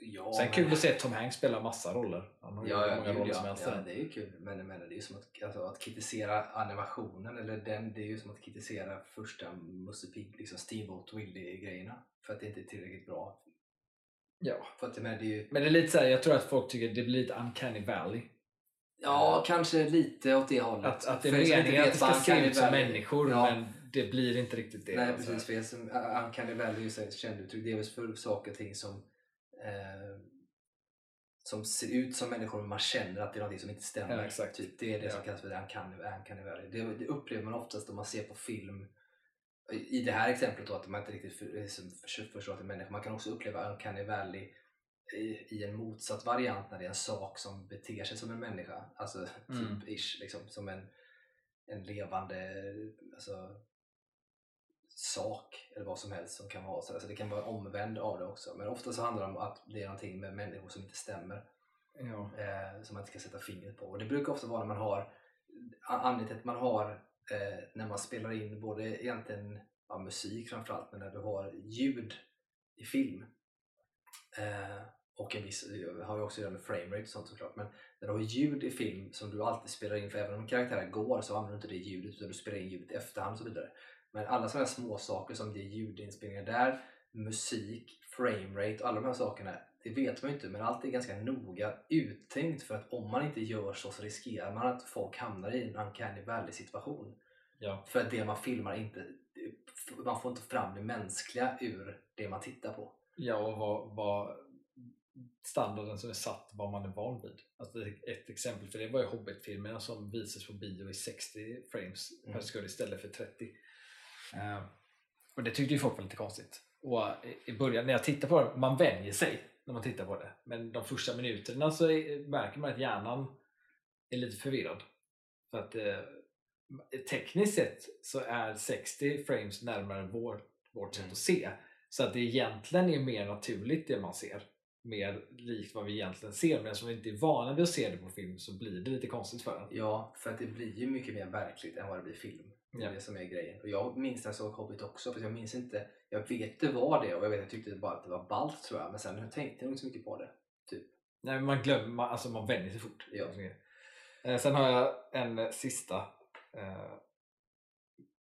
Ja, Sen men- kul att se Tom Hanks spela massa roller. Han har Ja, ja, många roller som ja, helst. ja, det är ju kul. Men, men det är ju som att, alltså, att kritisera animationen, eller den, det är ju som att kritisera första Musse Pigg, liksom Steamboat Willie-grejerna. För att det inte är tillräckligt bra. Ja. För att, men det är ju, Men det är lite så här, jag tror att folk tycker det blir lite uncanny valley. ja, kanske lite åt det hållet. Att, att det är som meningen att det ska se ut som människor Ja. men det blir inte riktigt det. Nej alltså. precis, för som, Uncanny Valley är ju ett känt uttryck. Väl för saker och ting som eh, som ser ut som människor men man känner att det är något som inte stämmer. Ja. Typ, det är det Ja. som kallas för uncanny, uncanny valley. Det, det upplever man oftast om man ser på film i det här exemplet då att man inte riktigt för, liksom, för, förstår att det är människor. Man kan också uppleva uncanny valley i, i en motsatt variant när det är en sak som beter sig som en människa. Alltså Mm. typ ish, liksom, som en, en levande alltså, sak eller vad som helst som kan vara så. Alltså, det kan vara omvänd av det också. Men ofta så handlar det om att det är någonting med människor som inte stämmer Ja. eh, som man inte kan sätta fingret på. Och det brukar ofta vara när man har anledningen till att man har eh, när man spelar in både egentligen ja, musik framförallt men när du har ljud i film eh, och en viss, det har ju också att göra med framerate och sånt såklart men när du har ljud i film som du alltid spelar in för även om karaktären går så använder du inte det ljudet utan du spelar in ljudet i efterhand och så vidare. Men alla sådana här små saker som det är ljudinspelningar där, musik, framerate och alla de här sakerna det vet man ju inte men allt är ganska noga uttänkt för att om man inte gör så så riskerar man att folk hamnar i en uncanny valley situation. Ja. För att det man filmar inte, man får inte fram det mänskliga ur det man tittar på. ja, och vad, vad standarden som är satt vad man är van vid. Alltså ett exempel för det var ju Hobbit-filmerna som visades på bio i 60 frames per Mm. sekund istället för 30. Eh, och det tyckte ju folk var lite konstigt. Och i- början när jag tittar på det, man vänjer sig när man tittar på det. Men de första minuterna så är, märker man att hjärnan är lite förvirrad. För att eh, tekniskt sett så är 60 frames närmare vår vårt sätt Mm. att se. Så att det egentligen är mer naturligt det man ser. Mer likt vad vi egentligen ser. Men som vi inte är vana vid att se det på film så blir det lite konstigt för en. Ja, för att det blir ju mycket mer verkligt än vad det blir film. Det är det som är grejen. Och jag minns när jag såg Hobbit också, för jag minns inte. Jag vet det var det och jag vet jag tyckte bara att det var ballt tror jag. Men sen jag tänkte jag inte så mycket på det. Nej, men man glömmer, man- alltså man vänjer sig fort. Ja. Eh, sen har jag en eh, sista eh,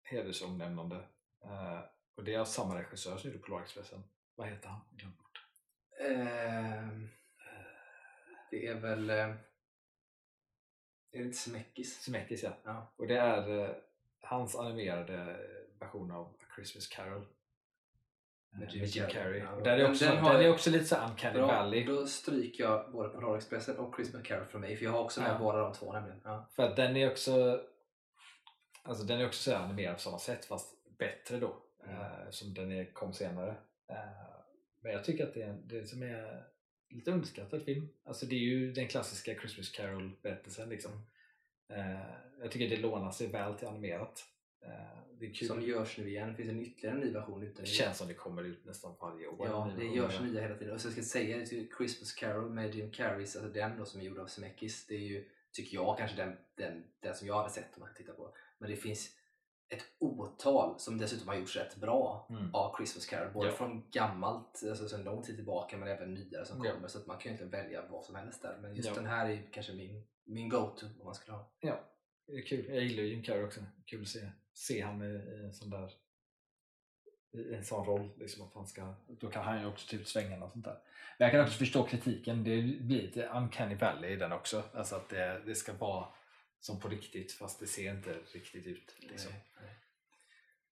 hedersomnämnande. Eh, och det är av samma regissör som gjorde Polarexpressen. Vad heter han? Bort. Ehm, det är väl... eh, Är det inte Smäckis? Zemeckis ja. Ja. Och det är eh, hans animerade version av A Christmas Carol. Eh, Med Med Jim Jim, Carrey. Ja, där är den- också, den den, är också lite så Uncanny Bra, Valley. då stryker jag både Polarexpressen och Christmas Carol för mig. För jag har också med Ja. båda de två nämligen. Ja. För att den är också Alltså den är också så animerad på samma sätt fast bättre då. Mm. Eh, som den är, kom senare. Eh, men jag tycker att det är det som är lite underskattad film. Alltså det är ju den klassiska Christmas Carol berättelsen liksom. Eh, jag tycker det lånar sig väl till animerat. Eh, det är kul. Som görs nu igen. Det finns en ytterligare en ny version ute det känns som det kommer ut nästan varje år. Ja, det görs nya hela tiden. Och så ska jag säga det Christmas Carol med Jim Carreys, alltså den då som är gjord av Zemeckis. Det är ju, tycker jag, kanske den, den, den som jag hade sett om man ska titta på. Men det finns ett otal som dessutom har gjorts rätt bra Mm. av Christmas Carol. Både Ja. från gammalt, alltså sedan lång tid tillbaka, men även nyare som Ja. kommer. Så att man kan ju inte välja vad som helst där. Men just Ja. den här är kanske min, min go-to om man skulle ha. Ja, det är kul. Jag gillar ju Jim Carrey också. Kul att se, se han i, i en sån där i en sån roll. Liksom att han ska, då kan han ju också ta ut svängarna och sånt där. Men jag kan också förstå kritiken. Det blir lite uncanny valley i den också. Alltså att det, det ska vara som på riktigt fast det ser inte riktigt ut. Liksom.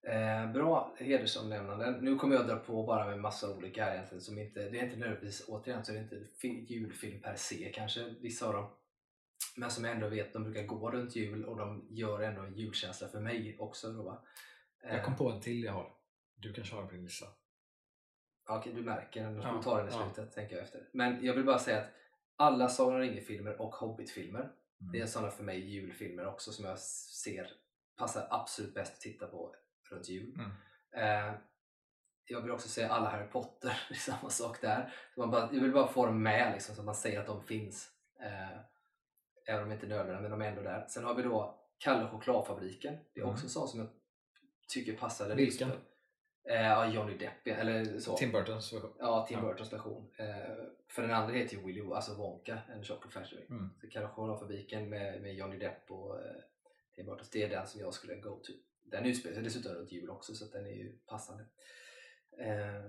Eh, bra hedersomnämnanden. Nu kommer jag dra på bara med massa olika här egentligen. Som inte, det är inte nödvändigtvis, återigen så är det inte fi- julfilm per se kanske, vissa av dem. Men som jag ändå vet, de brukar gå runt jul och de gör ändå en julkänsla för mig också. Då, va? Eh, Jag kom på en till jag har. Du kanske har den på din lista. Ja, Okej, du märker. Ska Ja, vi ta den i ja. slutet, tänker jag efter. Men jag vill bara säga att alla Sagan om ringen-filmer och Hobbit-filmer, Mm. det är sådana för mig julfilmer också som jag ser passar absolut bäst att titta på runt jul. Mm. Eh, jag vill också säga alla Harry Potter, det är samma sak där. Så man bara, jag vill bara få dem med liksom, så att man säger att de finns. Eh, även om de inte är nödvändiga, men de är ändå där. Sen har vi då Kalle chokladfabriken. Det är Mm. också en sån som jag tycker passade. Vilken? Eh, ja, Johnny Depp, eller så. Tim Burtons version. Ja, Tim Ja. Burtons version. Eh, för den andra heter ju Willy alltså Wonka, en Chocolate Factory. Mm. Så Kalle chokladfabriken med, med Johnny Depp och eh, Tim Burtons, det är den som jag skulle go to. Den utspelar sig dessutom runt jul också så den är ju passande. Eh,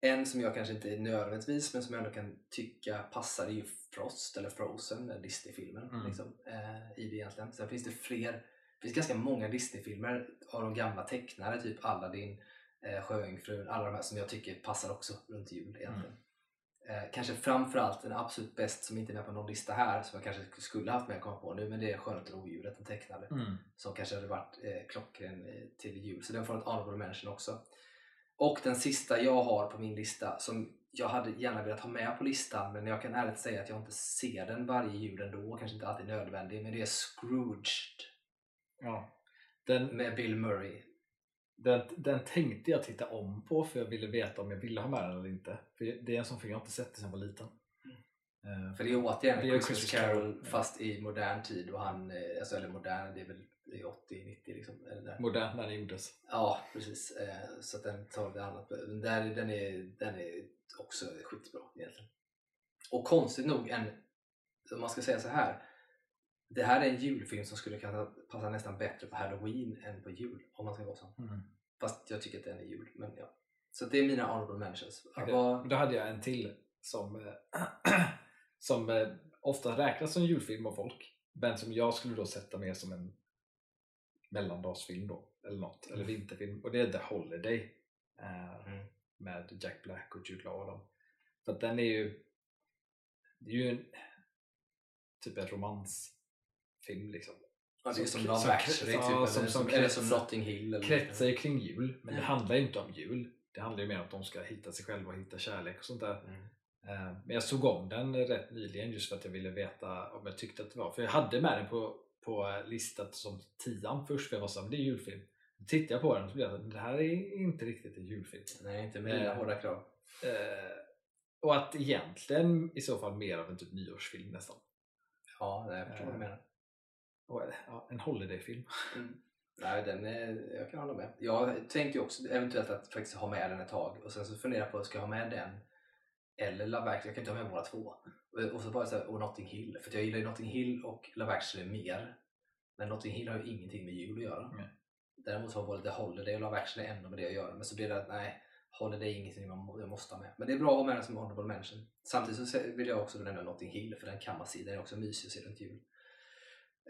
en som jag kanske inte nödvändigtvis men som jag ändå kan tycka passar är ju Frost eller Frozen, den Disney-filmen. Mm. Liksom, eh, i det egentligen. Sen finns det fler, det finns ganska många Disney-filmer av de gamla tecknare, typ Aladdin, eh, Sjöjungfrun, alla de här som jag tycker passar också runt jul egentligen. Eh, kanske framförallt den absolut bäst som inte är med på någon lista här som jag kanske skulle haft med att komma på nu men det är Skönheten och odjuret, den tecknade Mm. som kanske hade varit eh, klockren eh, till jul. Så den får ett honorable mention också. Och den sista jag har på min lista som jag hade gärna velat ha med på listan men jag kan ärligt säga att jag inte ser den varje jul ändå, kanske inte alltid nödvändig, men det är Scrooged Ja. Den, med Bill Murray. Den, den tänkte jag titta om på för jag ville veta om jag ville ha med den eller inte. För det är en sån film jag inte sett sen jag var liten. Eh, För det är återigen Det är Christmas Carol Carol, fast i modern tid och han, eh, alltså, eller modern, det är väl i 80-90 liksom. Eller modern när den gjordes. Ja, precis. Eh, Så att den tar det annat. Den, där, den, är, den är också skitbra egentligen. Och konstigt nog, en, om man ska säga så här. Det här är en julfilm som skulle kunna passa nästan bättre på Halloween än på jul. Om man ska vara så. Mm. Fast jag tycker att den är jul. Men ja. Så det är mina honorable mentions. Okej. Vad- Då hade jag en till som, eh, som eh, ofta räknas som julfilm av folk. Men som jag skulle då sätta mer som en mellandagsfilm då. Eller något. Eller vinterfilm. Och det är The Holiday. eh, Mm. Med Jack Black och Jude Law och dem. För att den är ju Det är ju en typ en romansfilm liksom. Det Som- som som- typ, ja, eller, som- som, kretsar- Notting Hill. Eller kretsar ju kring jul, men det Mm. handlar ju inte om jul. Det handlar ju mer om att de ska hitta sig själva och hitta kärlek och sånt där. Mm. Eh, Men jag såg om den rätt nyligen just för att jag ville veta om jag tyckte att det var. För jag hade med den på, på listat som tian först för jag var såhär, det är julfilm. tittar jag på den så blir jag det här är inte riktigt en julfilm. Nej, inte med dina Eh. hårda krav. Eh, och att egentligen i så fall mer av en typ nyårsfilm nästan. Ja, nej, jag förstår vad du Eh. menar. Och, eh, ja, en holidayfilm. Mm. Nej, den är, jag kan hålla med. Jag tänkte också eventuellt att faktiskt ha med den ett tag och sen så funderade jag på, ska jag ha med den eller Actually? Jag kan inte ha med båda två. Och- Och så bara så här, och Notting Hill, för jag gillar ju Notting Hill och Love Actually mer. Men Notting Hill har ju ingenting med jul att göra. Nej. Däremot har både The Holiday och Love Actually ändå med det att göra. Men så blir det att nej, Holiday är ingenting man jag måste ha med. Men det är bra att ha med den som honorable mention. Samtidigt så vill jag också nämna Notting Hill för den kan man se. Den är också mysig att se runt jul.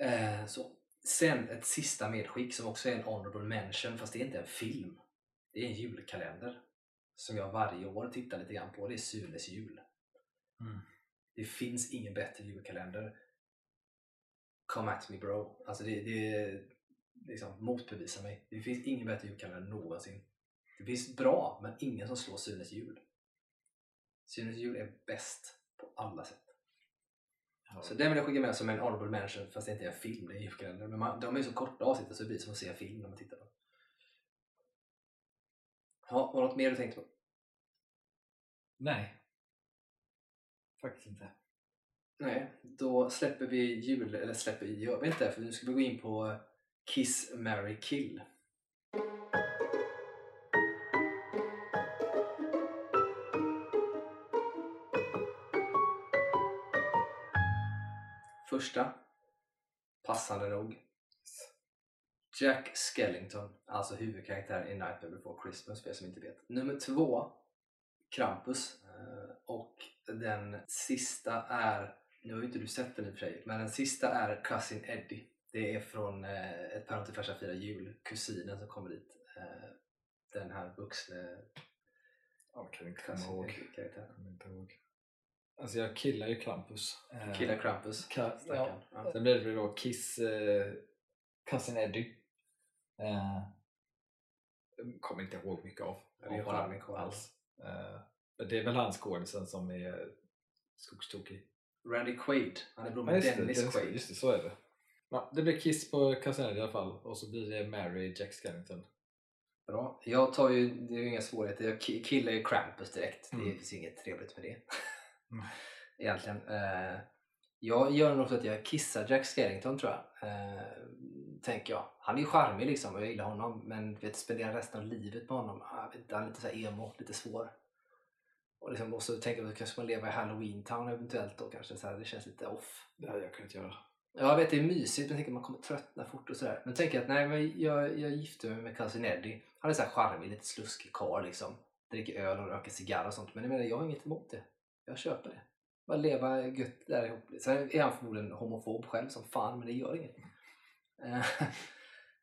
Eh, så. Sen ett sista medskick som också är en honorable mention fast det är inte en film. Det är en julkalender som jag varje år tittar lite grann på. Det är Sunes jul. Mm. Det finns ingen bättre julkalender. Come at me bro. Alltså det, det är liksom motbevisa mig. Det finns ingen bättre julkalender någonsin. Det finns bra, men ingen som slår Sunes jul. Sunes jul är bäst på alla sätt. Ja. Så den vill jag skicka med som en honorable mention fast det inte är en film, det är en julkalender. Men man, de är så korta avsnitt så det blir som att se en film när man tittar på. Ja, var det något mer du tänkte på? Nej. Faktiskt inte. Nej, då släpper vi jul, eller släpper jag gör vi inte för nu ska vi gå in på eh, Kiss, Mary Kill. Första, passande nog, Jack Skellington, alltså huvudkaraktären i Nightmare Before Christmas för er som inte vet. Nummer två, Krampus. Eh, och den sista är, nu har ju inte du sett den i och för sig, men den sista är Cousin Eddie. Det är från eh, Ett päron till farsa firar jul, kusinen som kommer dit. Eh, Den här vuxne Jag kan inte komma ihåg. Jag kommer inte ihåg. Alltså jag killar ju Krampus. Eh, Killar Krampus, Ka- stackarn. Ja. Sen blev det då Kiss eh, Cousin Eddie. Eh, jag kommer inte ihåg mycket av. Ja, charmig honom karl. alls. Eh, det är väl han skådisen som är skogstokig. Randy Quaid, han är bror Ja, med det, Dennis just, Quaid. det, just det, så är det. Ja, det blir Kiss på Eddie i alla fall och så blir det Mary Jack Skellington. Bra. Jag tar ju, det är ju inga svårigheter, jag ki- killar ju Krampus direkt. Det Mm. finns inget trevligt med det. Mm. Egentligen. Eh, jag gör nog så att jag kissar Jack Skellington tror jag. Eh, tänker jag. Han är ju charmig liksom och jag gillar honom men vet, spendera resten av livet med honom. ah, han är lite så emo, lite svår. Och, liksom, och så tänker jag att kanske man leva i Halloween Town eventuellt då kanske. Så här, det känns lite off. Det hade jag kunnat göra. Ja, jag vet det är mysigt men tänker man kommer tröttna fort och sådär. Men tänker att nej, men jag, jag gifte mig med Cousin Eddie. Han är så här charmig, lite sluskig karl liksom. Dricker öl och röker cigarr och sånt. Men jag menar, jag har inget emot det. Jag köper det. Bara leva gött där ihop. Sen är han förmodligen homofob själv som fan, men det gör inget. Eh,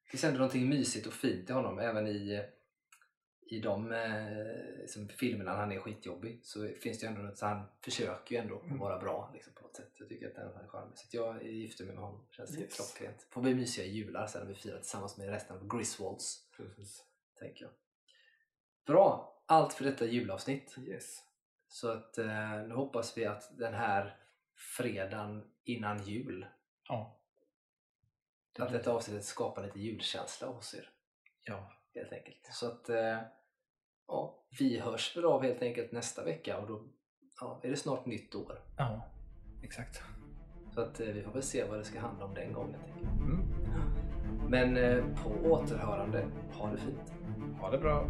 Det finns ändå någonting mysigt och fint i honom. Även i, i de eh, som filmerna när han är skitjobbig så finns det ju ändå något, så han försöker ju ändå Mm. vara bra liksom, på något sätt. Jag tycker att den är charmig. Så jag gifter mig med honom. Känns Yes. klockrent. Får bli mysiga jular sen när vi firar tillsammans med resten av Griswolds. Precis. Tänker jag. Bra! Allt för detta julavsnitt. Yes. Så att eh, nu hoppas vi att den här fredagen innan jul Ja. att detta avsnittet skapar lite julkänsla hos er. Ja. Helt enkelt. Så att eh, ja, vi hörs väl av helt enkelt nästa vecka och då ja, är det snart nytt år. Ja. Exakt. Så att eh, vi får väl se vad det ska handla om den gången. Mm. Men eh, på återhörande, ha det fint. Ha det bra.